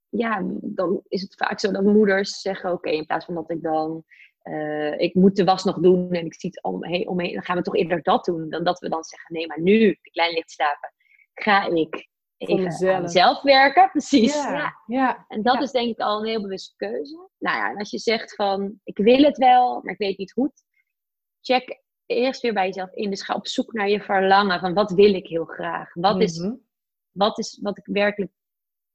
ja, dan is het vaak zo dat moeders zeggen: Oké, in plaats van dat ik dan, uh, ik moet de was nog doen en ik zie het om, hey, omheen, dan gaan we toch eerder dat doen. Dan dat we dan zeggen: Nee, maar nu de klein ligt slapen, ga ik even zelf werken. Precies. Ja, ja. En dat is denk ik al een heel bewuste keuze. Nou ja, en als je zegt van ik wil het wel, maar ik weet niet goed. Check eerst weer bij jezelf in. Dus ga op zoek naar je verlangen. Van wat wil ik heel graag? Wat, is, mhm. wat is wat ik werkelijk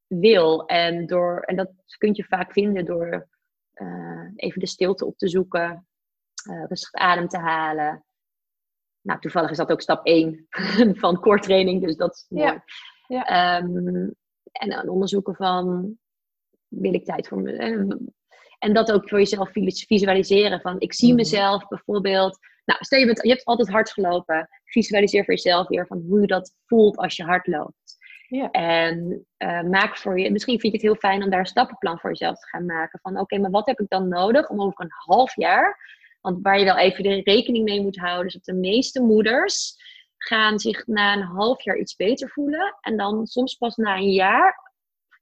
wil? En, door, en dat kun je vaak vinden door uh, even de stilte op te zoeken. Uh, rustig adem te halen. Nou, toevallig is dat ook stap 1 van core training, dus dat is mooi. Ja. Ehm, en dan onderzoeken van, wil ik tijd voor me? En dat ook voor jezelf visualiseren. Van, ik zie mhm. mezelf bijvoorbeeld... Nou, stel je, bent, je hebt altijd hard gelopen. Visualiseer voor jezelf weer van hoe je dat voelt als je hard loopt. Ja. En uh, maak voor je, misschien vind je het heel fijn om daar een stappenplan voor jezelf te gaan maken. Van oké, maar wat heb ik dan nodig om over een half jaar, want waar je wel even de rekening mee moet houden, is dat de meeste moeders gaan zich na een half jaar iets beter voelen. En dan soms pas na een jaar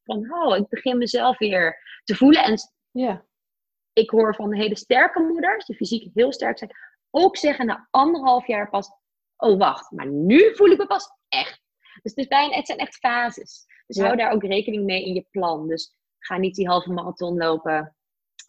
van, oh, ik begin mezelf weer te voelen. En ja. ik hoor van hele sterke moeders, die fysiek heel sterk zijn, ook zeggen na anderhalf jaar pas, oh wacht, maar nu voel ik me pas echt. Dus het, is bijna, het zijn echt fases. Dus hou daar ook rekening mee in je plan. Dus ga niet die halve marathon lopen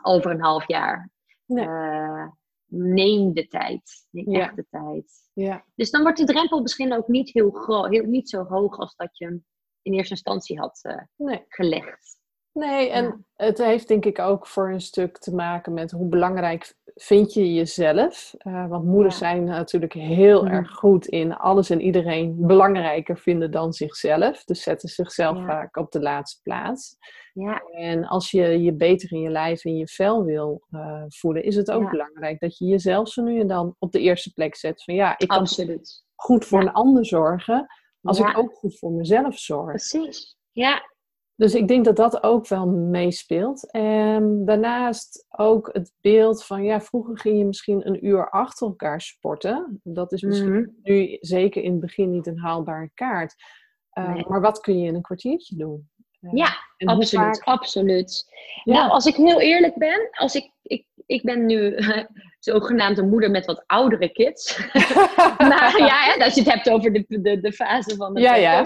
over een half jaar. Nee. Uh, neem de tijd. Neem ja. echt de tijd. Ja. Dus dan wordt de drempel misschien ook niet, heel groot, heel, niet zo hoog als dat je hem in eerste instantie had uh, gelegd. Nee, en het heeft denk ik ook voor een stuk te maken met hoe belangrijk vind je jezelf. Uh, want moeders zijn natuurlijk heel mhm. erg goed in alles en iedereen belangrijker vinden dan zichzelf. Dus zetten zichzelf vaak op de laatste plaats. Ja. En als je je beter in je lijf en je vel wil uh, voelen, is het ook belangrijk dat je jezelf zo nu en dan op de eerste plek zet. Van ja, ik kan goed voor een ander zorgen als ik ook goed voor mezelf zorg. Precies, ja. Dus ik denk dat dat ook wel meespeelt. En daarnaast ook het beeld van, ja, vroeger ging je misschien een uur achter elkaar sporten. Dat is misschien mhm. nu zeker in het begin niet een haalbare kaart. Uh, Maar wat kun je in een kwartiertje doen? Uh, ja, absoluut, absoluut. Nou, als ik heel eerlijk ben, als ik, ik, ik ben nu zogenaamd een moeder met wat oudere kids. maar ja, hè, als je het hebt over de, de, de fase van de ja, ja.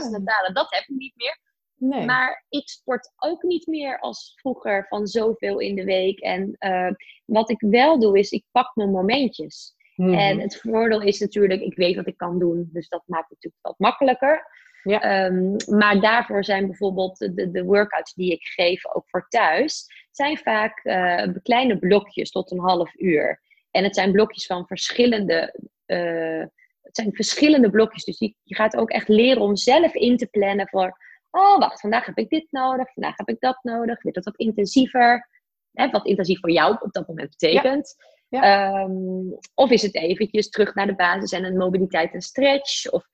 dat heb ik niet meer. Nee. Maar ik sport ook niet meer als vroeger van zoveel in de week. En uh, wat ik wel doe, is ik pak mijn momentjes. Mhm. En het voordeel is natuurlijk, ik weet wat ik kan doen. Dus dat maakt het natuurlijk wat makkelijker. Ja. Um, maar daarvoor zijn bijvoorbeeld de, de workouts die ik geef, ook voor thuis, zijn vaak uh, kleine blokjes tot een half uur. En het zijn blokjes van verschillende. Uh, het zijn verschillende blokjes. Dus je, je gaat ook echt leren om zelf in te plannen voor oh wacht, vandaag heb ik dit nodig, vandaag heb ik dat nodig, wordt dat wat intensiever, hè, wat intensief voor jou op dat moment betekent. Ehm, of is het eventjes terug naar de basis en een mobiliteit en stretch, of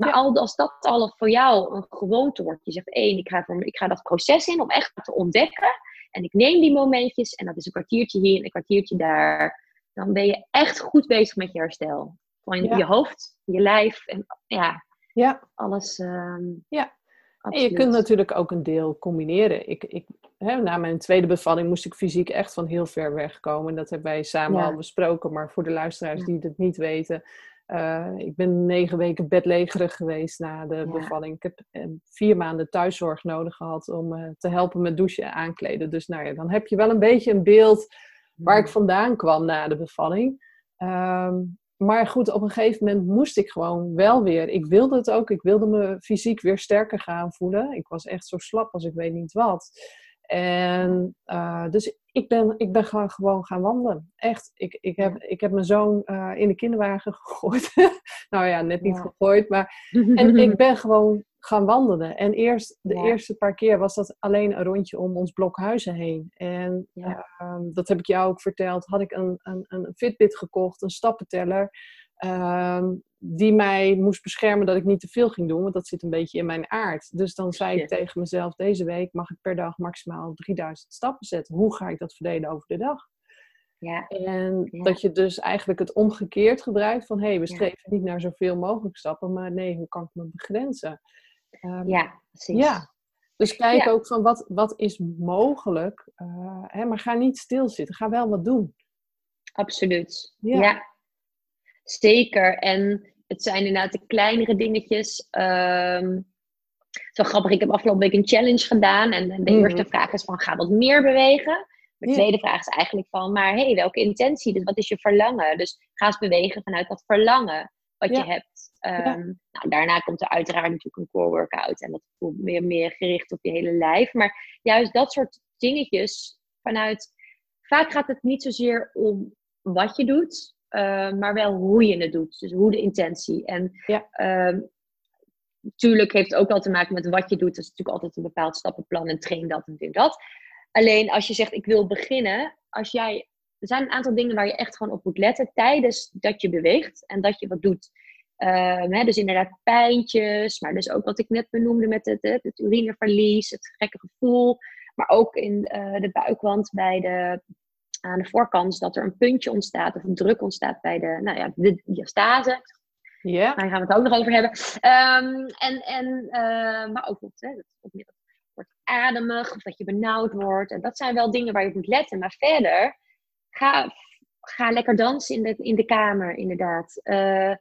maar als dat al voor jou een gewoonte wordt, je zegt één, ik ga, voor, ik ga dat proces in om echt te ontdekken. En ik neem die momentjes en dat is een kwartiertje hier en een kwartiertje daar. Dan ben je echt goed bezig met je herstel. Van je hoofd, je lijf en ja, ja. alles. Ehm, ja. En je kunt natuurlijk ook een deel combineren. Ik, ik, hè, na mijn tweede bevalling moest ik fysiek echt van heel ver weg komen. Dat hebben wij samen al besproken. Maar voor de luisteraars die het niet weten, uh, ik ben negen weken bedlegerig geweest na de bevalling. Ik heb uh, vier maanden thuiszorg nodig gehad om uh, te helpen met douchen en aankleden. Dus nou ja, dan heb je wel een beetje een beeld waar ik vandaan kwam na de bevalling. Um, maar goed, op een gegeven moment moest ik gewoon wel weer. Ik wilde het ook. Ik wilde me fysiek weer sterker gaan voelen. Ik was echt zo slap als ik weet niet wat. En uh, dus ik ben, ik ben gewoon, gewoon gaan wandelen. Echt. Ik, ik, heb, ik heb mijn zoon uh, in de kinderwagen gegooid. nou ja, net niet gegooid. Maar, en ik ben gewoon gaan wandelen. En eerst, de eerste paar keer was dat alleen een rondje om ons blok huizen heen. En uh, dat heb ik jou ook verteld. Had ik een, een, een Fitbit gekocht, een stappenteller. Ehm, die mij moest beschermen dat ik niet te veel ging doen, want dat zit een beetje in mijn aard. Dus dan zei ik tegen mezelf: deze week mag ik per dag maximaal 3000 stappen zetten. Hoe ga ik dat verdelen over de dag? Ja. En dat je dus eigenlijk het omgekeerd gebruikt van hé, hey, we streven niet naar zoveel mogelijk stappen, maar nee, hoe kan ik me begrenzen? Um, ja, precies. Ja. Dus kijk ook van wat, wat is mogelijk, uh, hè, maar ga niet stilzitten, ga wel wat doen. Absoluut. ja. Zeker. En het zijn inderdaad de kleinere dingetjes. Um, zo grappig, ik heb afgelopen week een challenge gedaan. En de mhm. eerste vraag is van, ga wat meer bewegen? De tweede vraag is eigenlijk van, maar hey, welke intentie? Dus wat is je verlangen? Dus ga eens bewegen vanuit dat verlangen wat je hebt. Um, nou, daarna komt er uiteraard natuurlijk een core workout. En dat voelt meer, meer gericht op je hele lijf. Maar juist dat soort dingetjes vanuit... Vaak gaat het niet zozeer om wat je doet, uh, maar wel hoe je het doet. Dus hoe de intentie. En ja. uh, natuurlijk heeft het ook wel te maken met wat je doet. Dat is natuurlijk altijd een bepaald stappenplan en train dat en doe dat. Alleen als je zegt ik wil beginnen, als jij, er zijn een aantal dingen waar je echt gewoon op moet letten tijdens dat je beweegt en dat je wat doet. Uh, hè, dus inderdaad pijntjes, maar dus ook wat ik net benoemde met het, het, het urineverlies, het gekke gevoel. Maar ook in uh, de buikwand bij de aan de voorkant dat er een puntje ontstaat of een druk ontstaat bij de, nou ja, de diastase. Ja. Daar gaan we het ook nog over hebben. Um, en, en, uh, maar ook wat, hè, dat wordt ademig of dat je benauwd wordt. En dat zijn wel dingen waar je op moet letten. Maar verder, ga, ga lekker dansen in de, in de kamer, inderdaad. Uh,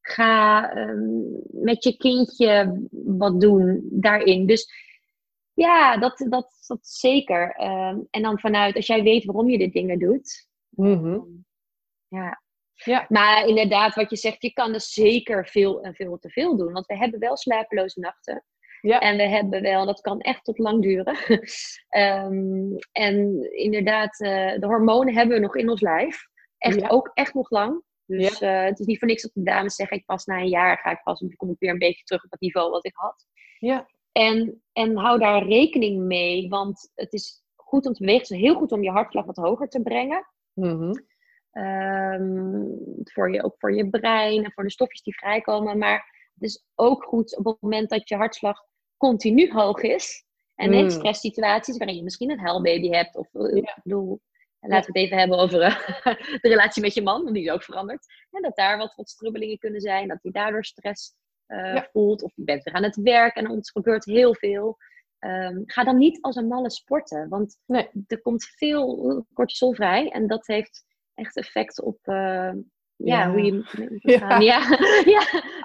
ga um, met je kindje wat doen daarin. Dus ja, dat, dat, dat zeker. Ehm, en dan vanuit, als jij weet waarom je dit dingen doet. Mhm. ja. ja. Maar inderdaad, wat je zegt, je kan dus zeker veel en veel te veel doen. Want we hebben wel slapeloze nachten. Ja. En we hebben wel, dat kan echt tot lang duren. um, en inderdaad, uh, de hormonen hebben we nog in ons lijf. Echt ook echt nog lang. Dus ja. uh, het is niet voor niks dat de dames zeggen, ik pas na een jaar ga ik pas, kom ik weer een beetje terug op het niveau wat ik had. Ja. En, en hou daar rekening mee, want het is goed om te bewegen. Het is heel goed om je hartslag wat hoger te brengen. Mm voor je, ook voor je brein en voor de stofjes die vrijkomen. Maar het is ook goed op het moment dat je hartslag continu hoog is. En in mm. stresssituaties waarin je misschien een huilbaby hebt. Of eh, ik bedoel, laten we het even hebben over eh, de relatie met je man, die is ook veranderd. En dat daar wat, wat strubbelingen kunnen zijn. Dat hij daardoor stress uh, voelt. Of je bent weer aan het werk en er gebeurt heel veel. Um, ga dan niet als een malle sporten. Want nee. er komt veel cortisol vrij. En dat heeft echt effect op uh, ja. hoe je... Ja, ja. ja.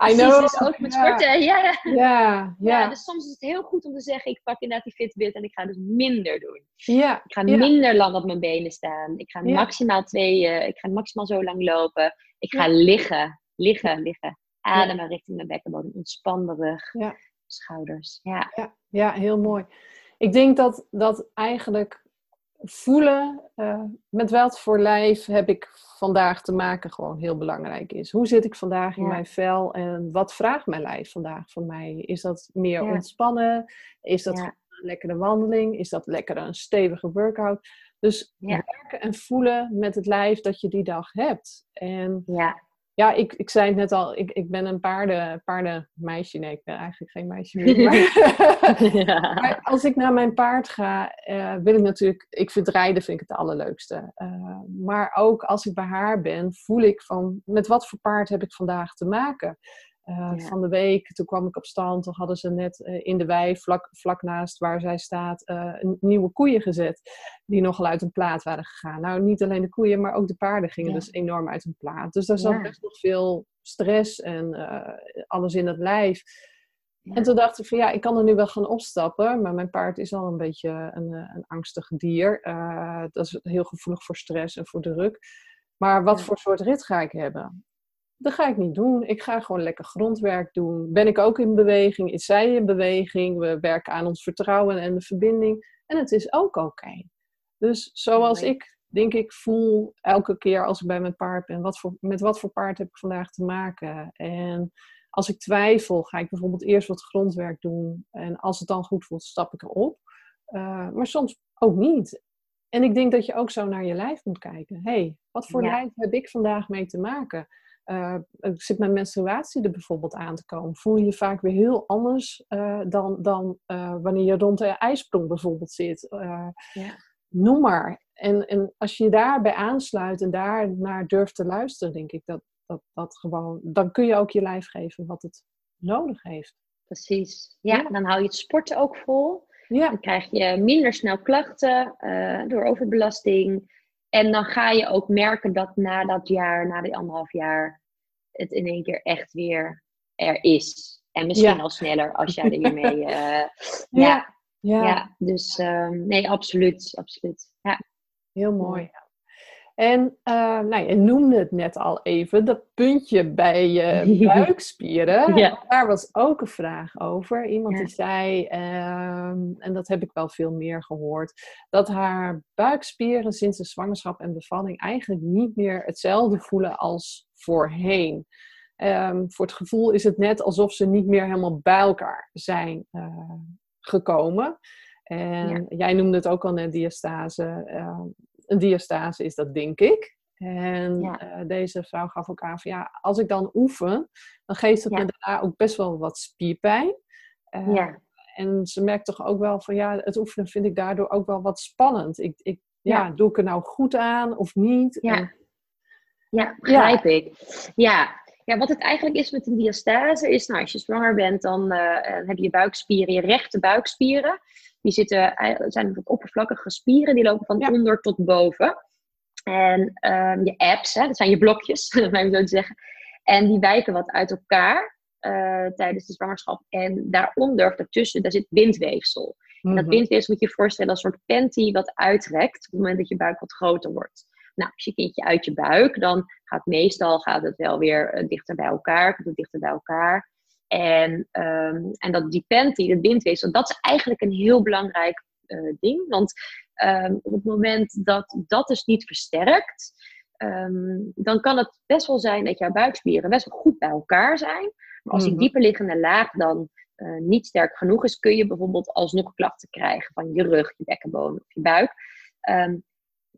I know. Dus ook met sporten. Ja. Ja. Ja. ja. Dus soms is het heel goed om te zeggen, ik pak inderdaad die Fitbit en ik ga dus minder doen. Ja. Ik ga minder lang op mijn benen staan. Ik ga maximaal twee, uh, ik ga maximaal zo lang lopen. Ik ga liggen, liggen, liggen. Ademen richting de bekkenbodem. Ontspan de rug. Ja. Schouders. Ja. ja. Ja, heel mooi. Ik denk dat, dat eigenlijk voelen uh, met wat voor lijf heb ik vandaag te maken gewoon heel belangrijk is. Hoe zit ik vandaag in mijn vel en wat vraagt mijn lijf vandaag van mij? Is dat meer ontspannen? Is dat een lekkere wandeling? Is dat lekker een stevige workout? Dus werken en voelen met het lijf dat je die dag hebt. En ja ja, ik, ik zei het net al, ik, ik ben een paarden, paardenmeisje. Nee, ik ben eigenlijk geen meisje meer. Maar, als ik naar mijn paard ga, uh, wil ik natuurlijk... Ik vind rijden vind ik het allerleukste. Uh, maar ook als ik bij haar ben, voel ik van... Met wat voor paard heb ik vandaag te maken? Uh, Van de week, toen kwam ik op stand, toen hadden ze net uh, in de wei, vlak, vlak naast waar zij staat, uh, nieuwe koeien gezet. Die nogal uit een plaat waren gegaan. Nou, niet alleen de koeien, maar ook de paarden gingen dus enorm uit een plaat. Dus daar zat ja. best nog veel stress en alles in het lijf. En toen dacht ik van ja, ik kan er nu wel gaan opstappen, maar mijn paard is al een beetje een, een angstig dier. dat is heel gevoelig voor stress en voor druk. Maar wat voor soort rit ga ik hebben? Dat ga ik niet doen. Ik ga gewoon lekker grondwerk doen. Ben ik ook in beweging? Is zij in beweging? We werken aan ons vertrouwen en de verbinding. En het is ook oké. Dus zoals ik, denk ik, voel elke keer als ik bij mijn paard ben. Wat voor, met wat voor paard heb ik vandaag te maken? En als ik twijfel, ga ik bijvoorbeeld eerst wat grondwerk doen. En als het dan goed voelt, stap ik erop. Uh, maar soms ook niet. En ik denk dat je ook zo naar je lijf moet kijken. hey, wat voor lijf heb ik vandaag mee te maken? Uh, zit mijn menstruatie er bijvoorbeeld aan te komen, voel je je vaak weer heel anders uh, dan, dan uh, wanneer je rond de ijsprong bijvoorbeeld zit. Ja. Noem maar. En, en als je je daarbij aansluit en daar naar durft te luisteren, denk ik dat, dat dat gewoon, dan kun je ook je lijf geven wat het nodig heeft. Precies. Ja, dan hou je het sporten ook vol. Ja. Dan krijg je minder snel klachten door overbelasting. En dan ga je ook merken dat na dat jaar, na die anderhalf jaar, het in één keer echt weer er is. En misschien al sneller als jij er hiermee. Uh, ja. ja. Ja. dus um, nee, absoluut. absoluut. Ja. Heel mooi. En uh, nou, je noemde het net al even, dat puntje bij je buikspieren. ja. Daar was ook een vraag over. Iemand die zei, ehm, en dat heb ik wel veel meer gehoord, dat haar buikspieren sinds de zwangerschap en bevalling eigenlijk niet meer hetzelfde voelen als voorheen. Um, voor het gevoel is het net alsof ze niet meer helemaal bij elkaar zijn uh, gekomen. En jij noemde het ook al net diastase. Uh, een diastase is dat, denk ik. En uh, deze vrouw gaf ook aan van ja, als ik dan oefen, dan geeft het me daarna ook best wel wat spierpijn. Uh, ja. En ze merkt toch ook wel van ja, het oefenen vind ik daardoor ook wel wat spannend. Ik, ik, ja. doe ik er nou goed aan of niet? Ja, ja begrijp ik. Ja. Ja, wat het eigenlijk is met een diastase is, nou, als je zwanger bent, dan uh, heb je je buikspieren, je rechte buikspieren. Die zitten, zijn wat oppervlakkige spieren, die lopen van onder tot boven. En um, je apps, hè, dat zijn je blokjes, om zo te zeggen. En die wijken wat uit elkaar uh, tijdens de zwangerschap. En daaronder, daartussen, daar zit windweefsel. En dat mhm. windweefsel moet je je voorstellen als een soort panty wat uitrekt op het moment dat je buik wat groter wordt. Nou, als je kindje uit je buik, dan gaat meestal gaat het wel weer uh, dichter bij elkaar, komt het dichter bij elkaar. En, um, en dat die panty, dat windweefsel, dat is eigenlijk een heel belangrijk uh, ding. Want um, op het moment dat dat dus niet versterkt, um, dan kan het best wel zijn dat jouw buikspieren best wel goed bij elkaar zijn. Maar als die mhm. dieperliggende laag dan uh, niet sterk genoeg is, kun je bijvoorbeeld alsnog klachten krijgen van je rug, je bekkenbodem of je buik.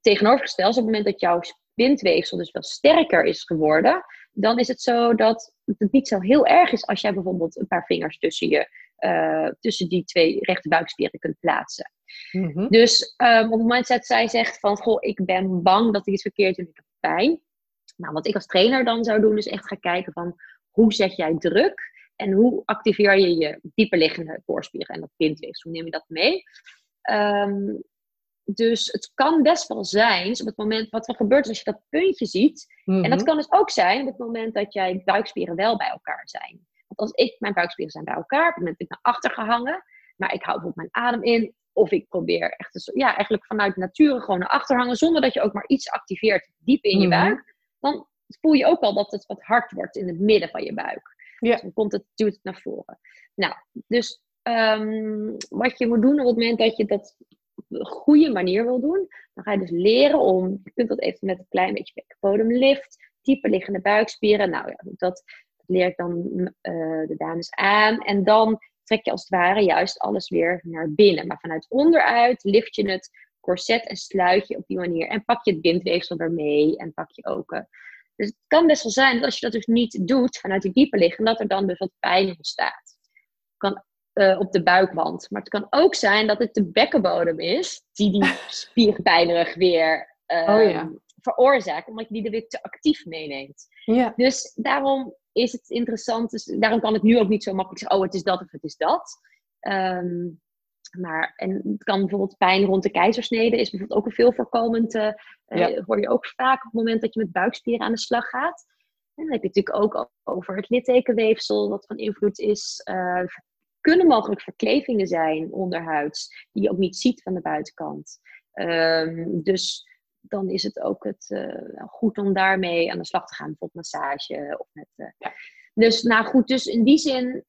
Tegenovergesteld, op het moment dat jouw windweefsel dus wel sterker is geworden, dan is het zo dat het niet zo heel erg is als jij bijvoorbeeld een paar vingers tussen, je, uh, tussen die twee rechte buikspieren kunt plaatsen. Mhm. Dus um, op het moment dat zij zegt van, goh, ik ben bang dat ik iets verkeerd doe, ik heb pijn. Nou, wat ik als trainer dan zou doen, is echt gaan kijken van, hoe zet jij druk? En hoe activeer je je dieperliggende voorspieren en dat windweefsel? Hoe neem je dat mee? Um, dus het kan best wel zijn, dus op het moment wat er gebeurt als je dat puntje ziet. En dat mhm. kan dus ook zijn op het moment dat jij buikspieren wel bij elkaar zijn. Want als ik, mijn buikspieren zijn bij elkaar, op het moment dat ik naar achter gehangen, maar ik hou bijvoorbeeld mijn adem in, of ik probeer echt, dus, ja, eigenlijk vanuit nature gewoon naar achter hangen, zonder dat je ook maar iets activeert diep in je mhm. buik, dan voel je ook al dat het wat hard wordt in het midden van je buik. Ja. Dus dan komt het, duwt het naar voren. Nou, dus um, wat je moet doen op het moment dat je dat goede manier wil doen, dan ga je dus leren om, je kunt dat even met een klein beetje bekkenbodemlift, dieper liggende buikspieren. Nou ja, dat, leer ik dan uh, de dames aan. En dan trek je als het ware juist alles weer naar binnen. Maar vanuit onderuit lift je het corset en sluit je op die manier. En pak je het bindweefsel ermee en pak je ook. Uh, dus het kan best wel zijn dat als je dat dus niet doet vanuit die diepe liggen, dat er dan dus wat pijn ontstaat. Kan uh, op de buikwand. Maar het kan ook zijn dat het de bekkenbodem is die die spierpijnerig weer uh, oh, ja. veroorzaakt, omdat je die er weer te actief meeneemt. Ja. Dus daarom is het interessant. Dus daarom kan het nu ook niet zo makkelijk zeggen: oh, het is dat of het is dat. Um, maar, en het kan bijvoorbeeld pijn rond de keizersnede is bijvoorbeeld ook een veel voorkomend. Uh, ja. hoor je ook vaak op het moment dat je met buikspieren aan de slag gaat. En dan heb je natuurlijk ook over het littekenweefsel, wat van invloed is. Uh, kunnen mogelijk verklevingen zijn onderhuids, die je ook niet ziet van de buitenkant. Um, dus dan is het ook het, uh, goed om daarmee aan de slag te gaan, bijvoorbeeld massage. Of met, uh... ja. Dus nou goed, dus in die zin,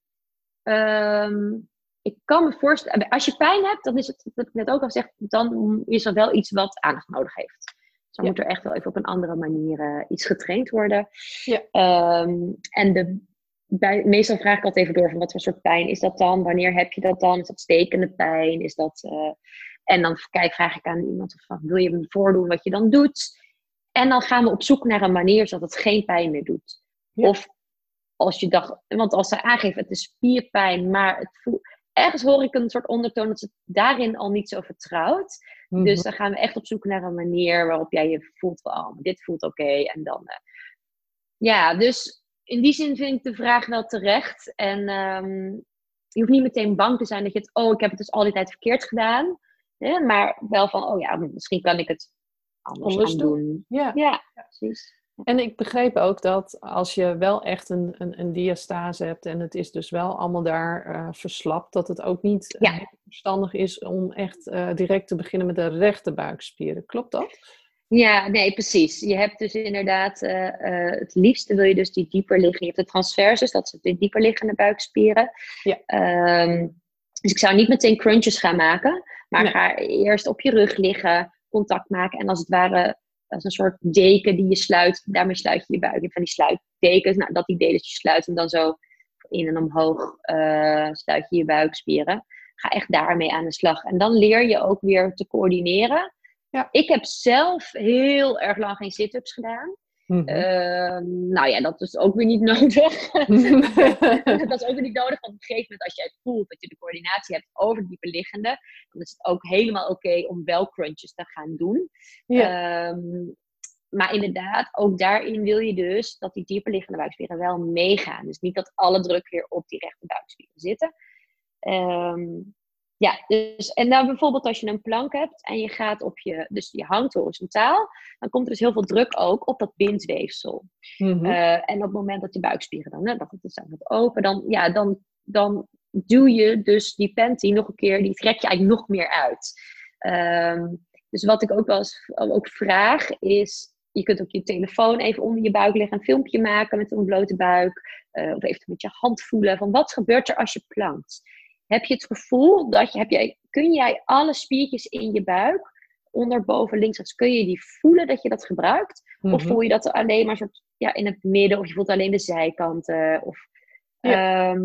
um, ik kan me voorstellen, als je pijn hebt, dan is het, dat ik net ook al gezegd, dan is er wel iets wat aandacht nodig heeft. Dus dan moet er echt wel even op een andere manier uh, iets getraind worden. Ja. Um, en de bij, meestal vraag ik altijd even door van wat voor soort pijn is dat dan? Wanneer heb je dat dan? Is dat stekende pijn? Is dat, uh, en dan kijk, vraag ik aan iemand van, wil je me voordoen wat je dan doet? En dan gaan we op zoek naar een manier zodat het geen pijn meer doet. Of als je dacht, want als ze aangeven het is spierpijn, maar het voelt, ergens hoor ik een soort ondertoon dat ze daarin al niet zo vertrouwt. Mhm. Dus dan gaan we echt op zoek naar een manier waarop jij je voelt van, oh, dit voelt oké. En dan, uh, ja, dus in die zin vind ik de vraag wel terecht. En um, je hoeft niet meteen bang te zijn dat je het, oh, ik heb het dus al die tijd verkeerd gedaan. Hè? Maar wel van, oh ja, misschien kan ik het anders, doen. Ja. ja, precies. En ik begreep ook dat als je wel echt een, een, een diastase hebt en het is dus wel allemaal daar uh, verslapt, dat het ook niet uh, verstandig is om echt uh, direct te beginnen met de rechte buikspieren. Klopt dat? Ja, nee, precies. Je hebt dus inderdaad, uh, uh, het liefste wil je dus die dieper liggen. Je hebt de transversus, dat zijn de dieper liggende buikspieren. Ja. Um, dus ik zou niet meteen crunches gaan maken, maar ga eerst op je rug liggen, contact maken en als het ware als een soort deken die je sluit, daarmee sluit je je buik. Hebt van die sluitdekens, nou, dat idee dat je sluit en dan zo in en omhoog uh, sluit je je buikspieren. Ga echt daarmee aan de slag. En dan leer je ook weer te coördineren ja. Ik heb zelf heel erg lang geen sit-ups gedaan. Mm nou ja, dat is ook weer niet nodig. dat is ook weer niet nodig, want op een gegeven moment als jij voelt dat je de coördinatie hebt over diepe liggende, dan is het ook helemaal oké om wel crunches te gaan doen. Ja. Um, maar inderdaad, ook daarin wil je dus dat die dieper liggende buikspieren wel meegaan. Dus niet dat alle druk weer op die rechte buikspieren zitten. Um, ja, dus, en dan bijvoorbeeld als je een plank hebt en je gaat op je, dus je hangt horizontaal, dan komt er dus heel veel druk ook op dat bindweefsel. Mm en op het moment dat je buikspieren dan, hè, dat het dus wat open, dan, ja, dan, dan duw je dus die panty nog een keer, die trek je eigenlijk nog meer uit. Um, dus wat ik ook wel eens ook vraag is, je kunt ook je telefoon even onder je buik leggen, een filmpje maken met een blote buik, uh, of even met je hand voelen van wat gebeurt er als je plankt. Heb je het gevoel dat je, heb jij, kun jij alle spiertjes in je buik, onder, boven, links, rechts, kun je die voelen dat je dat gebruikt? Of mhm. voel je dat alleen maar soort, ja, in het midden, of je voelt alleen de zijkanten? Of, ehm,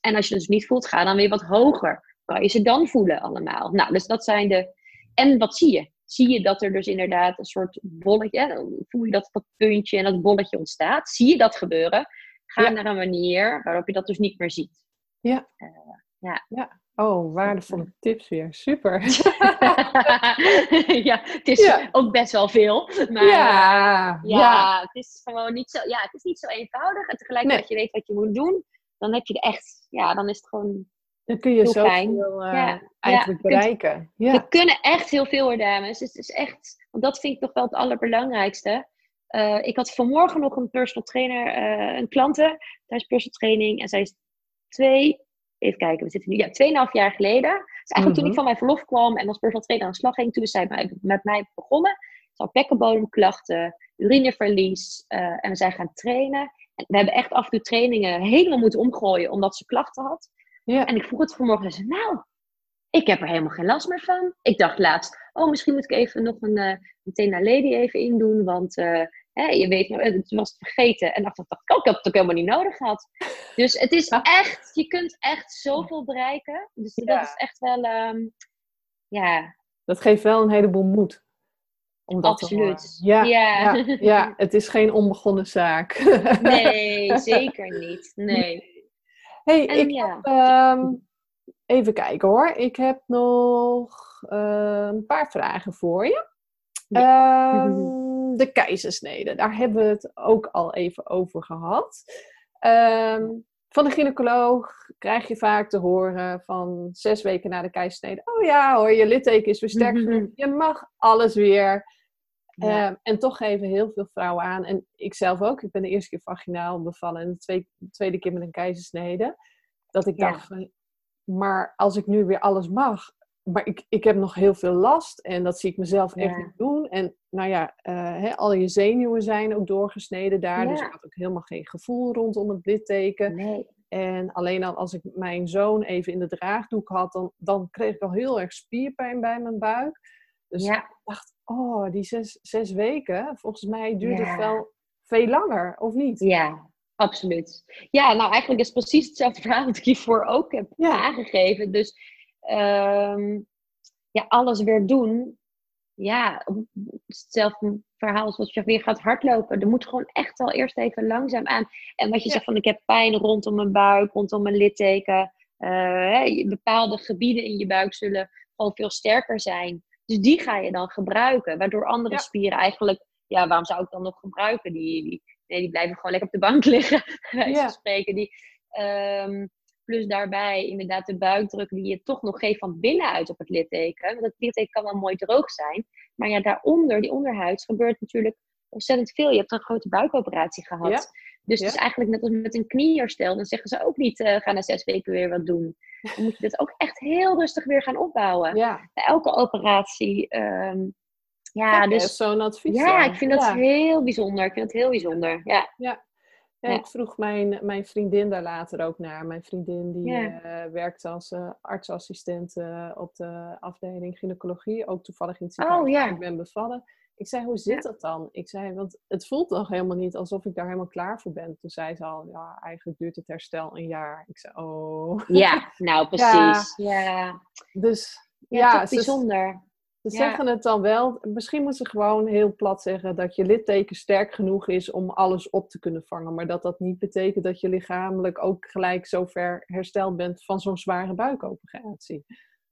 en als je het dus niet voelt, ga dan weer wat hoger. Kan je ze dan voelen allemaal? Nou, dus dat zijn de. En wat zie je? Zie je dat er dus inderdaad een soort bolletje, voel je dat dat puntje en dat bolletje ontstaat? Zie je dat gebeuren? Ga naar een manier waarop je dat dus niet meer ziet. Ja. Uh, ja. ja. Oh, waardevolle tips weer. Super. ja, het is ook best wel veel. Maar ja, ja, het is gewoon niet zo, ja, het is niet zo eenvoudig. En tegelijkertijd nee. je weet wat je moet doen, dan heb je er echt, ja, dan is het gewoon dan kun je zo veel uh, eigenlijk bereiken. Ja. We kunnen echt heel veel hoor, dames. Dus het is echt, want dat vind ik toch wel het allerbelangrijkste. Uh, ik had vanmorgen nog een personal trainer, uh, een klanten tijdens personal training. En zij is twee even kijken, we zitten nu, ja, 2,5 jaar geleden. Dus eigenlijk toen ik mhm. van mijn verlof kwam en als personal trainer aan de slag ging, toen is zij met mij begonnen. Ze had bekkenbodemklachten, urineverlies uh, en we zijn gaan trainen. En we hebben echt af en toe trainingen helemaal moeten omgooien omdat ze klachten had. Ja. En ik vroeg het vanmorgen en zei, nou, ik heb er helemaal geen last meer van. Ik dacht laatst, oh, misschien moet ik even nog een, uh, een Lady even indoen, want uh, hè, je weet, het was vergeten. En dacht ik, oh, ik heb het ook helemaal niet nodig gehad. Dus het is echt, je kunt echt zoveel bereiken. Dus dat is echt wel, um, ja. Dat geeft wel een heleboel moed. Om Absoluut. Ja, ja. Ja, ja, het is geen onbegonnen zaak. Nee, zeker niet. Nee. hey, ik ja. heb, um, Even kijken hoor. Ik heb nog uh, een paar vragen voor je. Ja. De keizersnede, daar hebben we het ook al even over gehad. Uh, van de gynaecoloog krijg je vaak te horen van zes weken na de keizersnede: Oh ja hoor, je litteken is versterkt genoeg. Je mag alles weer. Ja. Ehm, en toch geven heel veel vrouwen aan, en ik zelf ook, ik ben de eerste keer vaginaal bevallen en de tweede, tweede keer met een keizersnede, dat ik dacht van, maar als ik nu weer alles mag, maar ik, ik heb nog heel veel last en dat zie ik mezelf echt niet doen. En nou ja, uh, hè, al je zenuwen zijn ook doorgesneden daar. Dus ik had ook helemaal geen gevoel rondom het litteken. Nee. En alleen al als ik mijn zoon even in de draagdoek had, dan, dan kreeg ik al heel erg spierpijn bij mijn buik. Dus ik dacht, oh, die zes, zes weken, volgens mij duurt het wel veel langer, of niet? Ja, Absoluut. Ja, nou eigenlijk is precies hetzelfde verhaal wat ik hiervoor ook heb aangegeven. Dus ehm, ja, alles weer doen. Ja, hetzelfde verhaal als wat je weer gaat hardlopen. Er moet gewoon echt al eerst even langzaam aan. En wat je zegt van ik heb pijn rondom mijn buik, rondom mijn litteken. Uh, bepaalde gebieden in je buik zullen gewoon veel sterker zijn. Dus die ga je dan gebruiken. Waardoor andere spieren eigenlijk, ja, waarom zou ik dan nog gebruiken? Die, die, Nee, die blijven gewoon lekker op de bank liggen, bij spreken. Die, um, plus daarbij inderdaad de buikdruk die je toch nog geeft van binnenuit op het litteken. Want het litteken kan wel mooi droog zijn. Maar ja, daaronder, die onderhuids, gebeurt natuurlijk ontzettend veel. Je hebt een grote buikoperatie gehad. Dus het is eigenlijk net als met een knieherstel. Dan zeggen ze ook niet, uh, ga na zes weken weer wat doen. Dan moet je dit ook echt heel rustig weer gaan opbouwen. Ja. Bij elke operatie um, ja, dus zo'n advies. Ja, ik vind dat heel bijzonder. Ik vind het heel bijzonder. Ja. ja. Ja, ik vroeg mijn, mijn vriendin daar later ook naar. Mijn vriendin die uh, werkt als uh, artsassistent uh, op de afdeling gynaecologie. Ook toevallig in het oh, ziekenhuis. Oh, ja. Ik ben bevallen. Ik zei, hoe zit dat dan? Ik zei, want het voelt nog helemaal niet alsof ik daar helemaal klaar voor ben. Toen zei ze al, ja, eigenlijk duurt het herstel een jaar. Ik zei, oh. Ja, nou precies. Ja. Dus ja, ja toch bijzonder. Ze zeggen het dan wel. Misschien moeten ze gewoon heel plat zeggen dat je litteken sterk genoeg is om alles op te kunnen vangen. Maar dat dat niet betekent dat je lichamelijk ook gelijk zo ver hersteld bent van zo'n zware buikoperatie.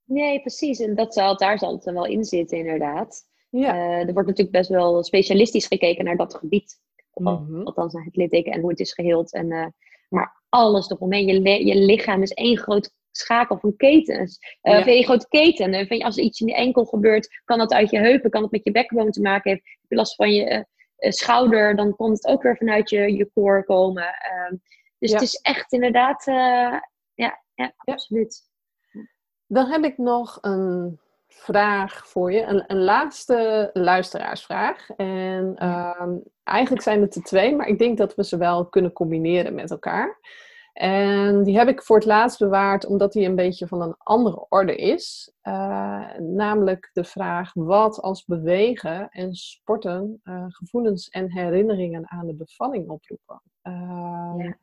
Nee, precies. En dat zal, daar zal het dan wel in zitten, inderdaad. Ja. Uh, er wordt natuurlijk best wel specialistisch gekeken naar dat gebied. Mm Althans, naar het litteken en hoe het is geheeld. En, uh, maar alles eromheen. Je, je lichaam is één groot schakel van ketens. Uh, een grote keten. Uh, als er iets in je enkel gebeurt, kan dat uit je heupen, kan het met je bekkenboom te maken hebben. Heb je last van je uh, schouder, dan kon het ook weer vanuit je, je koor komen. Ehm, dus het is echt inderdaad, ja, ja, absoluut. Dan heb ik nog een vraag voor je. Een, een laatste luisteraarsvraag. En ehm, eigenlijk zijn het er twee, maar ik denk dat we ze wel kunnen combineren met elkaar. En die heb ik voor het laatst bewaard omdat die een beetje van een andere orde is. Uh, namelijk de vraag wat als bewegen en sporten uh, gevoelens en herinneringen aan de bevalling oproepen. Uh, ja.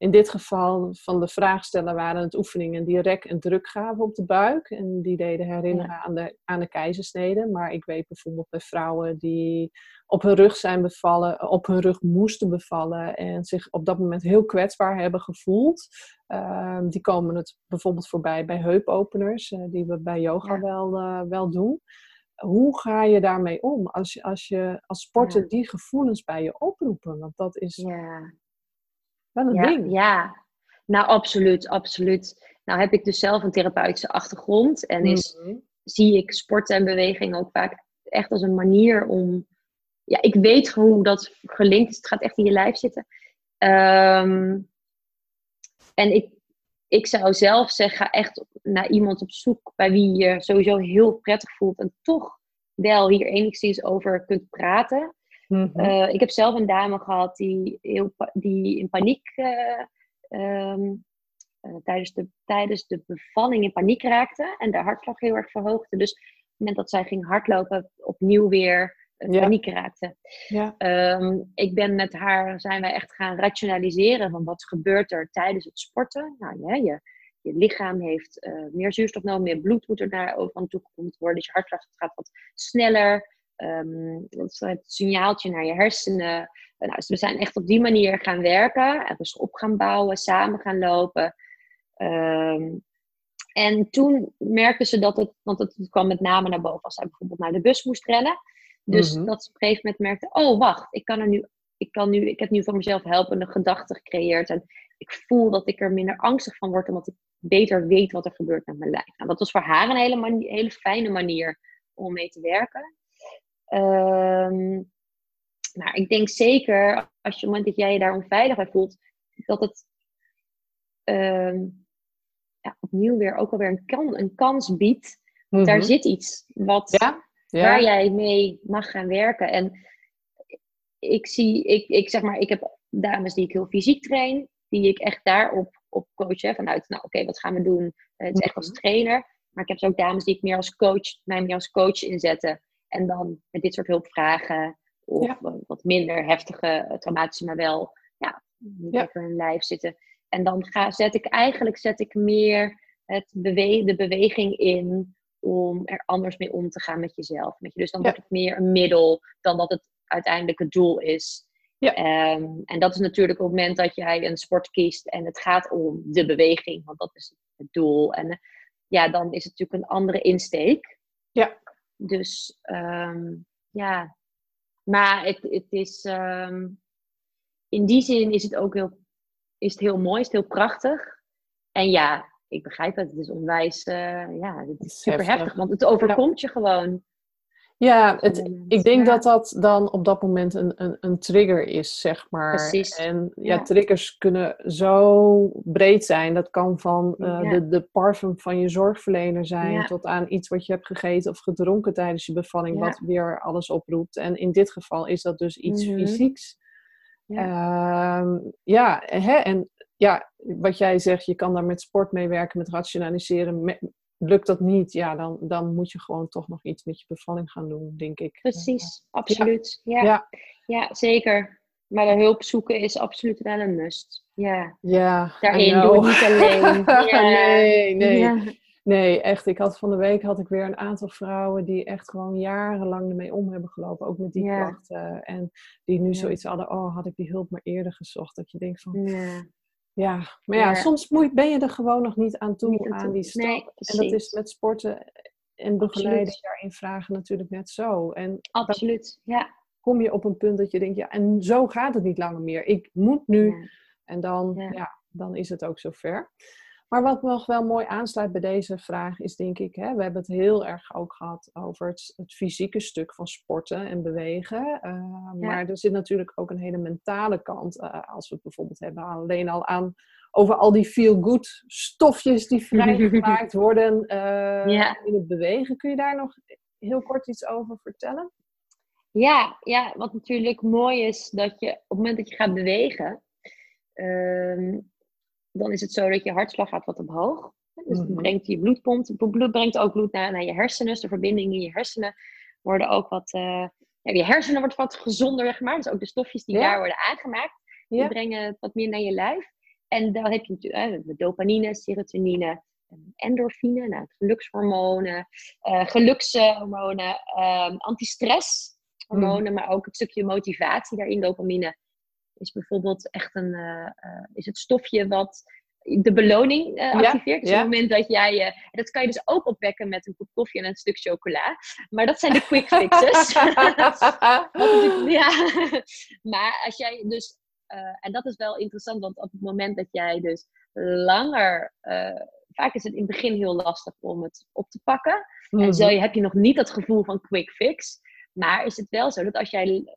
In dit geval van de vraagsteller waren het oefeningen die rek en druk gaven op de buik. En die deden herinneren aan, de, aan de keizersnede. Maar ik weet bijvoorbeeld bij vrouwen die op hun rug zijn bevallen, op hun rug moesten bevallen en zich op dat moment heel kwetsbaar hebben gevoeld. Ehm, die komen het bijvoorbeeld voorbij bij heupopeners, uh, die we bij yoga wel, uh, wel doen. Hoe ga je daarmee om als je als, je, als sporter die gevoelens bij je oproepen? Want dat is ja. wel een ding. Ja, nou absoluut, absoluut. Nou heb ik dus zelf een therapeutische achtergrond en is, mhm. zie ik sport en beweging ook vaak echt als een manier om ja, ik weet hoe dat gelinkt is. Het gaat echt in je lijf zitten. Ehm, en ik, ik zou zelf zeggen, ga echt naar iemand op zoek bij wie je sowieso heel prettig voelt. En toch wel hier enigszins over kunt praten. Mhm. Eh, ik heb zelf een dame gehad die, heel, die in paniek uh, tijdens, de, tijdens de bevalling in paniek raakte en de hartslag heel erg verhoogde. Dus op het moment dat zij ging hardlopen, opnieuw weer ja. paniek raakte. Ja. Ehm, ik ben met haar, zijn wij echt gaan rationaliseren van wat gebeurt er tijdens het sporten. Nou ja, je, je lichaam heeft uh, meer zuurstof nodig, meer bloed moet er naar over aan toegepompt worden. Dus je hartslag gaat wat sneller. Um, dat is het signaaltje naar je hersenen. Uh, nou, dus we zijn echt op die manier gaan werken. En dus op gaan bouwen, samen gaan lopen. Um, en toen merkten ze dat het, want het kwam met name naar boven als zij bijvoorbeeld naar de bus moest rennen. Dus mhm. dat ze op een gegeven moment merkte, oh wacht, ik kan er nu, ik kan nu, ik heb nu voor mezelf helpende gedachten gecreëerd. En ik voel dat ik er minder angstig van word, omdat ik beter weet wat er gebeurt met mijn lijf. Nou, dat was voor haar een hele, hele fijne manier om mee te werken. Um, maar ik denk zeker, als je op het moment dat jij je daar onveilig bij voelt, dat het ehm, ja, opnieuw weer ook alweer een, kan, een kans biedt. Daar mhm. zit iets wat, ja? Waar jij mee mag gaan werken. En ik zie, ik, ik zeg maar, ik heb dames die ik heel fysiek train, die ik echt daarop op coach. Hè, vanuit, nou oké, wat gaan we doen? het is echt als mhm. trainer. Maar ik heb dus ook dames die ik meer als coach, mij meer als coach inzetten. En dan met dit soort hulpvragen, of wat minder heftige eh, traumatische, maar wel ja, niet ja. lekker in lijf zitten. En dan ga, zet ik eigenlijk zet ik meer het bewe de beweging in om er anders mee om te gaan met jezelf. Met je. Dus dan wordt het meer een middel dan dat het uiteindelijk het doel is. Ja. Um, en dat is natuurlijk op het moment dat jij een sport kiest en het gaat om de beweging, want dat is het doel. En ja, dan is het natuurlijk een andere insteek. Ja. Dus um, ja, maar het, het is um, in die zin is het ook heel, is het heel mooi, is het heel prachtig. En ja, ik begrijp het. Het is onwijs, uh, ja, het is super heftig, want het overkomt je gewoon. Ja, het, ik denk dat dat dan op dat moment een, een, een trigger is, zeg maar. Precies. En ja, triggers kunnen zo breed zijn. Dat kan van uh, de, de parfum van je zorgverlener zijn... tot aan iets wat je hebt gegeten of gedronken tijdens je bevalling... wat weer alles oproept. En in dit geval is dat dus iets mm fysieks. Ja, uh, ja hè, en ja, wat jij zegt, je kan daar met sport mee werken, met rationaliseren. lukt dat niet, ja, dan, dan moet je gewoon toch nog iets met je bevalling gaan doen, denk ik. Precies, absoluut. Ja. Ja. ja. zeker. Maar de hulp zoeken is absoluut wel een must. Ja, ja daarin doe ik niet alleen. ja. Nee, nee. Nee, echt. Ik had van de week had ik weer een aantal vrouwen die echt gewoon jarenlang ermee om hebben gelopen. Ook met die klachten. En die nu zoiets hadden, oh, had ik die hulp maar eerder gezocht. Dat je denkt van, ja. Ja, maar ja, soms ben je er gewoon nog niet aan toe, aan die stap. Nee, en dat is met sporten en begeleiding daarin vragen natuurlijk net zo. En Absoluut, ja. Kom je op een punt dat je denkt, ja, en zo gaat het niet langer meer. Ik moet nu. En dan, ja. dan is het ook zover. Maar wat nog wel mooi aansluit bij deze vraag is denk ik, hè, we hebben het heel erg ook gehad over het, het fysieke stuk van sporten en bewegen. Uh, Maar er zit natuurlijk ook een hele mentale kant. Uh, als we het bijvoorbeeld hebben alleen al aan over al die feel-good stofjes die vrijgemaakt worden uh, in het bewegen. Kun je daar nog heel kort iets over vertellen? Ja, ja, wat natuurlijk mooi is dat je op het moment dat je gaat bewegen, ehm, dan is het zo dat je hartslag gaat wat omhoog. Dus mm brengt je bloedpomp, bloed brengt ook bloed naar, naar je hersenen. Dus de verbindingen in je hersenen worden ook wat, uh, ja, je hersenen wordt wat gezonder weggemaakt. Dus ook de stofjes die daar worden aangemaakt, die brengen wat meer naar je lijf. En dan heb je natuurlijk uh, dopamine, serotonine, endorfine, nou, gelukshormonen, uh, gelukshormonen, antistresshormonen, mm. maar ook het stukje motivatie daarin, dopamine is bijvoorbeeld echt een, uh, uh, is het stofje wat de beloning uh, activeert. Dus op het moment dat jij, uh, dat kan je dus ook opwekken met een kop koffie en een stuk chocola. Maar dat zijn de quick fixes. ja. maar als jij dus, en dat is wel interessant, want op het moment dat jij dus langer, vaak is het in het begin heel lastig om het op te pakken. En mhm. zo heb je nog niet dat gevoel van quick fix. Maar is het wel zo dat als jij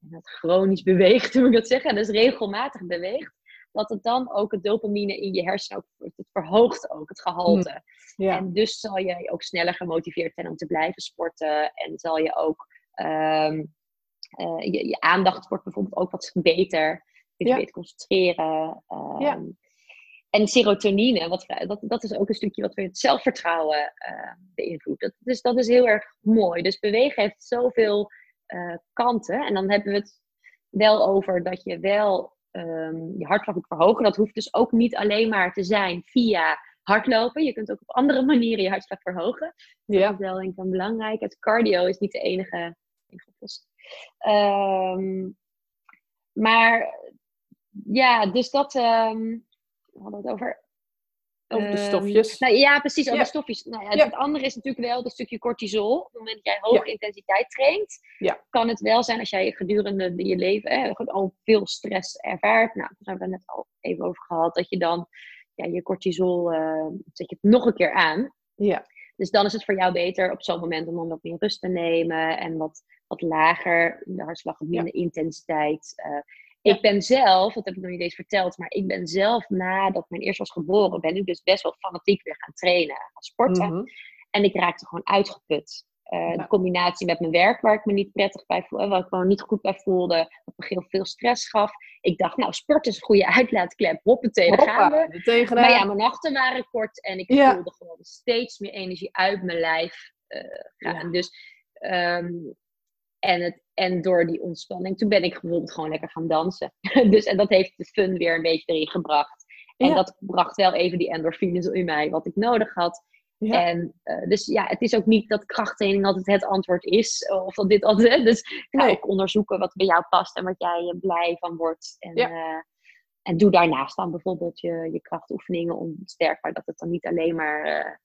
dat chronisch beweegt, hoe ik dat zeggen, dus regelmatig beweegt, dat het dan ook het dopamine in je hersenen, ook, het verhoogt ook het gehalte. Ja. En dus zal je ook sneller gemotiveerd zijn om te blijven sporten en zal je ook, ehm, eh, je, je, aandacht wordt bijvoorbeeld ook wat beter. Je ja. beter concentreren. Um, ja. en serotonine, wat, dat, dat is ook een stukje wat weer het zelfvertrouwen uh, beïnvloedt. Dat, dus dat is heel erg mooi. Dus bewegen heeft zoveel uh, kanten. En dan hebben we het wel over dat je wel um, je hartslag moet verhogen. Dat hoeft dus ook niet alleen maar te zijn via hardlopen. Je kunt ook op andere manieren je hartslag verhogen. Ja. Dat is wel denk ik een belangrijk. Het cardio is niet de enige. Um, maar ja, dus dat. Um, we hadden het over. Over de stofjes. Nou, ja, precies, over de stofjes. Nou, ja, Het andere is natuurlijk wel dat stukje cortisol. Op het moment dat jij hoge intensiteit traint, kan het wel zijn als jij gedurende je leven hè, al veel stress ervaart. Nou, daar hebben we het net al even over gehad. Dat je dan ja, je cortisol, uh, zet je het nog een keer aan. Ja. Dus dan is het voor jou beter op zo'n moment om dan wat meer rust te nemen en wat, wat lager, de hartslag, minder intensiteit. Uh, ik ben zelf, dat heb ik nog niet eens verteld, maar ik ben zelf nadat mijn eerste was geboren, ben ik dus best wel fanatiek weer gaan trainen, gaan sporten. Mhm. En ik raakte gewoon uitgeput. Uh, De combinatie met mijn werk, waar ik me niet prettig bij voelde, waar ik gewoon niet goed bij voelde, wat me heel veel stress gaf. Ik dacht, nou, sport is een goede uitlaatklep. Hoppatee, daar gaan we. Maar ja, mijn nachten waren kort en ik voelde gewoon steeds meer energie uit mijn lijf uh, gaan. Dus, um, en, het, en door die ontspanning, toen ben ik bijvoorbeeld gewoon lekker gaan dansen. dus, en dat heeft de fun weer een beetje erin gebracht. En dat bracht wel even die endorfines in mij, wat ik nodig had. Ja. En uh, dus ja, het is ook niet dat krachttraining altijd het antwoord is. Of dat dit altijd. Dus ga nee. ook onderzoeken wat bij jou past en wat jij blij van wordt. En, ja. uh, en doe daarnaast dan bijvoorbeeld je, je krachtoefeningen om sterk, dat het dan niet alleen maar.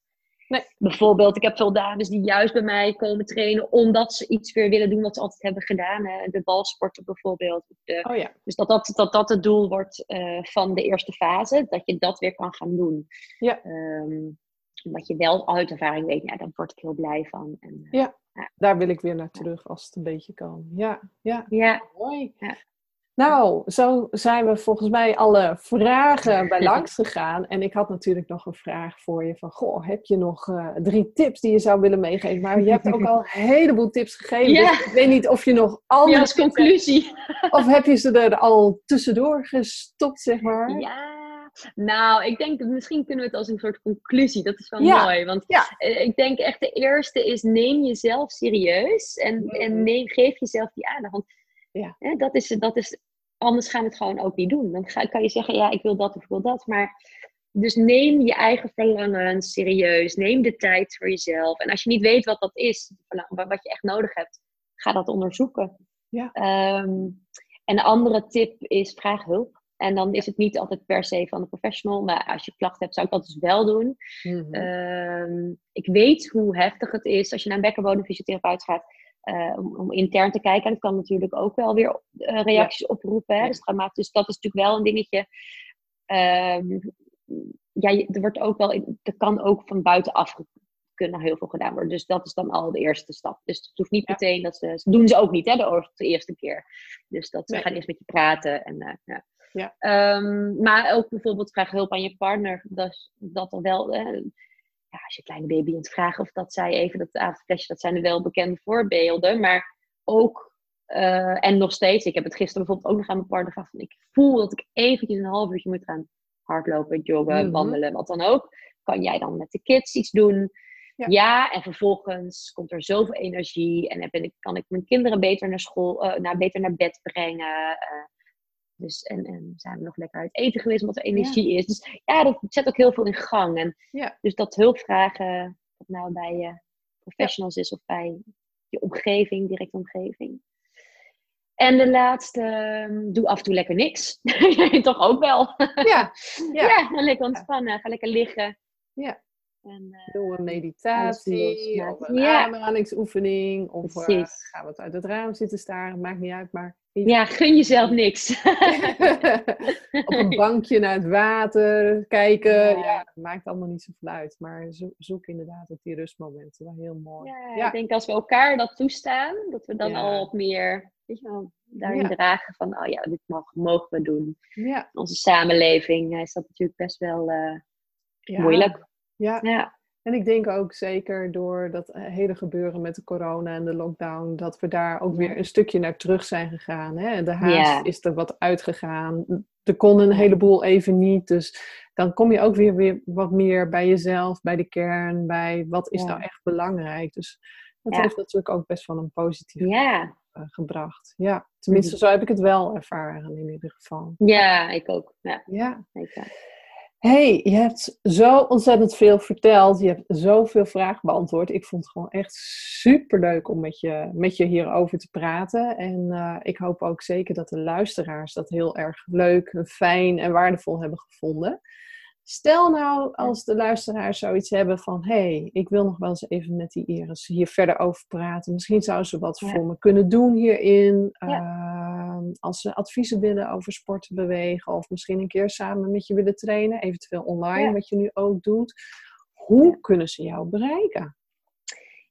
Nee. Bijvoorbeeld, ik heb veel dames die juist bij mij komen trainen omdat ze iets weer willen doen wat ze altijd hebben gedaan. Hè? De balsporten bijvoorbeeld. De, oh ja. Dus dat dat, dat dat het doel wordt van de eerste fase, dat je dat weer kan gaan doen. Ja. Um, omdat je wel uit ervaring weet, ja, daar word ik heel blij van. En, uh, ja, ja, daar wil ik weer naar terug als het een beetje kan. Ja, ja. ja. mooi. Ja. Nou, zo zijn we volgens mij alle vragen bij langs gegaan. En ik had natuurlijk nog een vraag voor je van, goh, heb je nog uh, drie tips die je zou willen meegeven? Maar je hebt ook al een heleboel tips gegeven. Ja. Dus ik weet niet of je nog andere ja, als conclusie. Of heb je ze er al tussendoor gestopt, zeg maar? Ja, nou, ik denk dat misschien kunnen we het als een soort conclusie. Dat is wel mooi. Want eh, ik denk echt de eerste is neem jezelf serieus. En, mm. en neem, geef jezelf die aandacht. Want ja. hè, dat, is, dat is, anders gaan we het gewoon ook niet doen. Dan ga, kan je zeggen, ja, ik wil dat of ik wil dat. Maar dus neem je eigen verlangen serieus. Neem de tijd voor jezelf. En als je niet weet wat dat is, wat je echt nodig hebt, ga dat onderzoeken. Ja. Um, en een andere tip is vraag hulp. En dan is het niet altijd per se van een professional. Maar als je klachten hebt, zou ik dat dus wel doen. Mhm. Ehm, ik weet hoe heftig het is als je naar een bekkenbodemfysiotherapeut gaat. Uh, om, om, intern te kijken. En dat kan natuurlijk ook wel weer uh, reacties oproepen. Hè? Dus, dus, dat is natuurlijk wel een dingetje. Um, ja, er wordt ook wel, er kan ook van buitenaf kunnen heel veel gedaan worden. Dus dat is dan al de eerste stap. Dus het hoeft niet meteen dat ze, doen ze ook niet, hè, de, de eerste keer. Dus dat ze gaan eerst met je praten en uh, ja. Ja. Um, maar ook bijvoorbeeld vraag hulp aan je partner. Dat, dat er wel, ja, als je kleine baby het vragen of dat zij even dat avondflesje, dat zijn er wel bekende voorbeelden. Maar ook, uh, en nog steeds, ik heb het gisteren bijvoorbeeld ook nog aan mijn partner gevraagd. Van, ik voel dat ik eventjes een half uurtje moet gaan hardlopen, joggen, mm -hmm. wandelen, wat dan ook. Kan jij dan met de kids iets doen? Ja. ja. en vervolgens komt er zoveel energie en ben ik, kan ik mijn kinderen beter naar school, uh, naar, beter naar bed brengen. Uh, dus, en, en zijn we nog lekker uit eten geweest omdat er energie is. Dus ja, dat zet ook heel veel in gang. En ja. Dus dat hulpvragen, of nou bij je professionals is of bij je omgeving, directe omgeving. En de laatste, ehm, doe af en toe lekker niks. Toch ook wel. Ja, ja. ja lekker ontspannen. Ga lekker liggen. Ja. En, uh, Doe een meditatie, of een ja. ademhalingsoefening. Of uh, gaan we het uit het raam zitten staren, maakt niet uit. Maar ja, gun jezelf niks. Op een bankje naar het water kijken. Ja. maakt allemaal niet zoveel uit. Maar zoek inderdaad op die rustmomenten. Wel heel mooi. Ja, ik denk als we elkaar dat toestaan, dat we dan al wat meer weet je wel, daarin dragen van, oh ja, dit mogen, mogen we doen. Onze samenleving is dat natuurlijk best wel uh, moeilijk. Ja. ja. En ik denk ook zeker door dat eh, hele gebeuren met de corona en de lockdown, dat we daar ook weer een stukje naar terug zijn gegaan. Hè? De haast is er wat uitgegaan. er kon een heleboel even niet. Dus dan kom je ook weer, weer wat meer bij jezelf, bij de kern, bij wat is nou echt belangrijk. Dus dat heeft natuurlijk ook best wel een positief ja. Eh, gebracht. Ja, tenminste, mhm. zo heb ik het wel ervaren in ieder geval. Ja, ik ook. Ja. ja hey, je hebt zo ontzettend veel verteld. Je hebt zoveel vragen beantwoord. Ik vond het gewoon echt super leuk om met je, met je hierover te praten. En uh, ik hoop ook zeker dat de luisteraars dat heel erg leuk, fijn en waardevol hebben gevonden. Stel nou als de luisteraars zoiets hebben van... hé, hey, ik wil nog wel eens even met die Iris hier verder over praten. Misschien zou ze wat voor me kunnen doen hierin. Ehm, als ze adviezen willen over sporten bewegen... of misschien een keer samen met je willen trainen. Eventueel online, wat je nu ook doet. Hoe kunnen ze jou bereiken?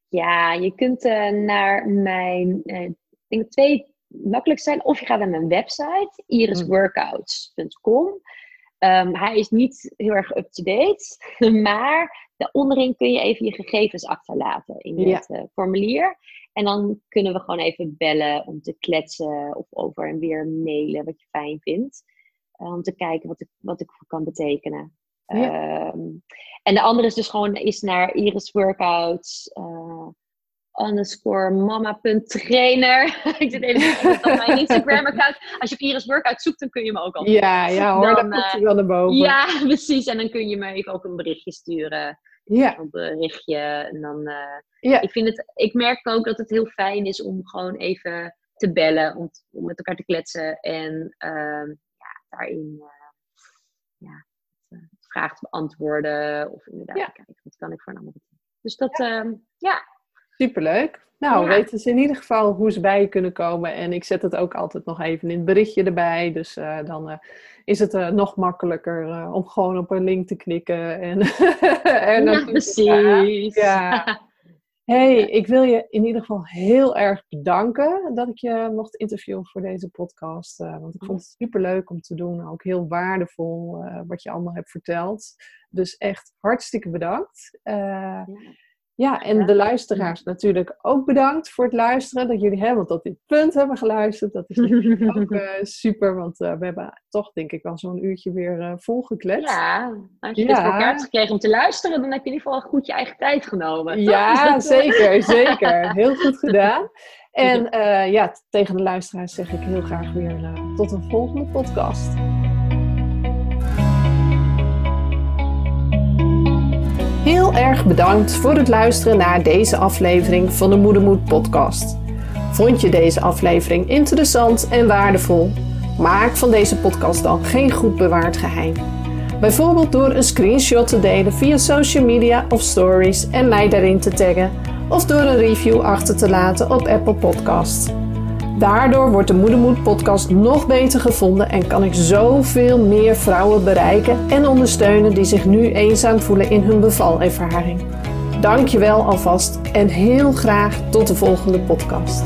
Ja, je kunt uh, naar mijn... Uh, ik denk twee makkelijk zijn. Of je gaat naar mijn website, irisworkouts.com... Um, hij is niet heel erg up-to-date, maar onderin kun je even je gegevens achterlaten in het eh, formulier. En dan kunnen we gewoon even bellen om te kletsen of over en weer mailen wat je fijn vindt. Uh, om te kijken wat ik, wat ik voor kan betekenen. Ehm, en de andere is dus gewoon is naar Iris Workouts. Uh, underscore mama.trainer. ik zit even op mijn Instagram-account. Als je op Iris Workout zoekt, dan kun je me ook al. Ja, ja hoor, dan, komt hij wel naar boven. Ja, precies. En dan kun je me even ook een berichtje sturen. Ja. Een berichtje. En dan, uh, ja. ik, vind het, ik merk ook dat het heel fijn is om gewoon even te bellen. Om, om met elkaar te kletsen. En uh, ja, daarin uh, ja, vragen te beantwoorden. Of inderdaad, ja. kijken wat kan ik voor een Dus dat, ja. Ehm, ja Superleuk. Nou, weten ze in ieder geval hoe ze bij je kunnen komen. En ik zet het ook altijd nog even in het berichtje erbij. Dus uh, dan uh, is het uh, nog makkelijker om gewoon op een link te knikken. En, en ja, precies. Ja. Hey, ik wil je in ieder geval heel erg bedanken dat ik je mocht interviewen voor deze podcast. want ik vond het super leuk om te doen. Ook heel waardevol wat je allemaal hebt verteld. Dus echt hartstikke bedankt. Ja. Ja, en de luisteraars natuurlijk ook bedankt voor het luisteren. Dat jullie helemaal tot dit punt hebben geluisterd. Dat is ook uh, super, want uh, we hebben toch denk ik al zo'n uurtje weer uh, volgekletst. Ja, als je ja. dit voor elkaar hebt gekregen om te luisteren, dan heb je in ieder geval goed je eigen tijd genomen. Ja, zeker, zeker. Heel goed gedaan. En ja, tegen de luisteraars zeg ik heel graag weer tot een volgende podcast. Heel erg bedankt voor het luisteren naar deze aflevering van de Moedermoed podcast. Vond je deze aflevering interessant en waardevol? Maak van deze podcast dan geen goed bewaard geheim. Bijvoorbeeld door een screenshot te delen via social media of stories en mij daarin te taggen, of door een review achter te laten op Apple Podcasts. Daardoor wordt de Moedermoed podcast nog beter gevonden en kan ik zoveel meer vrouwen bereiken en ondersteunen die zich nu eenzaam voelen in hun bevalervaring. Dankjewel alvast en heel graag tot de volgende podcast.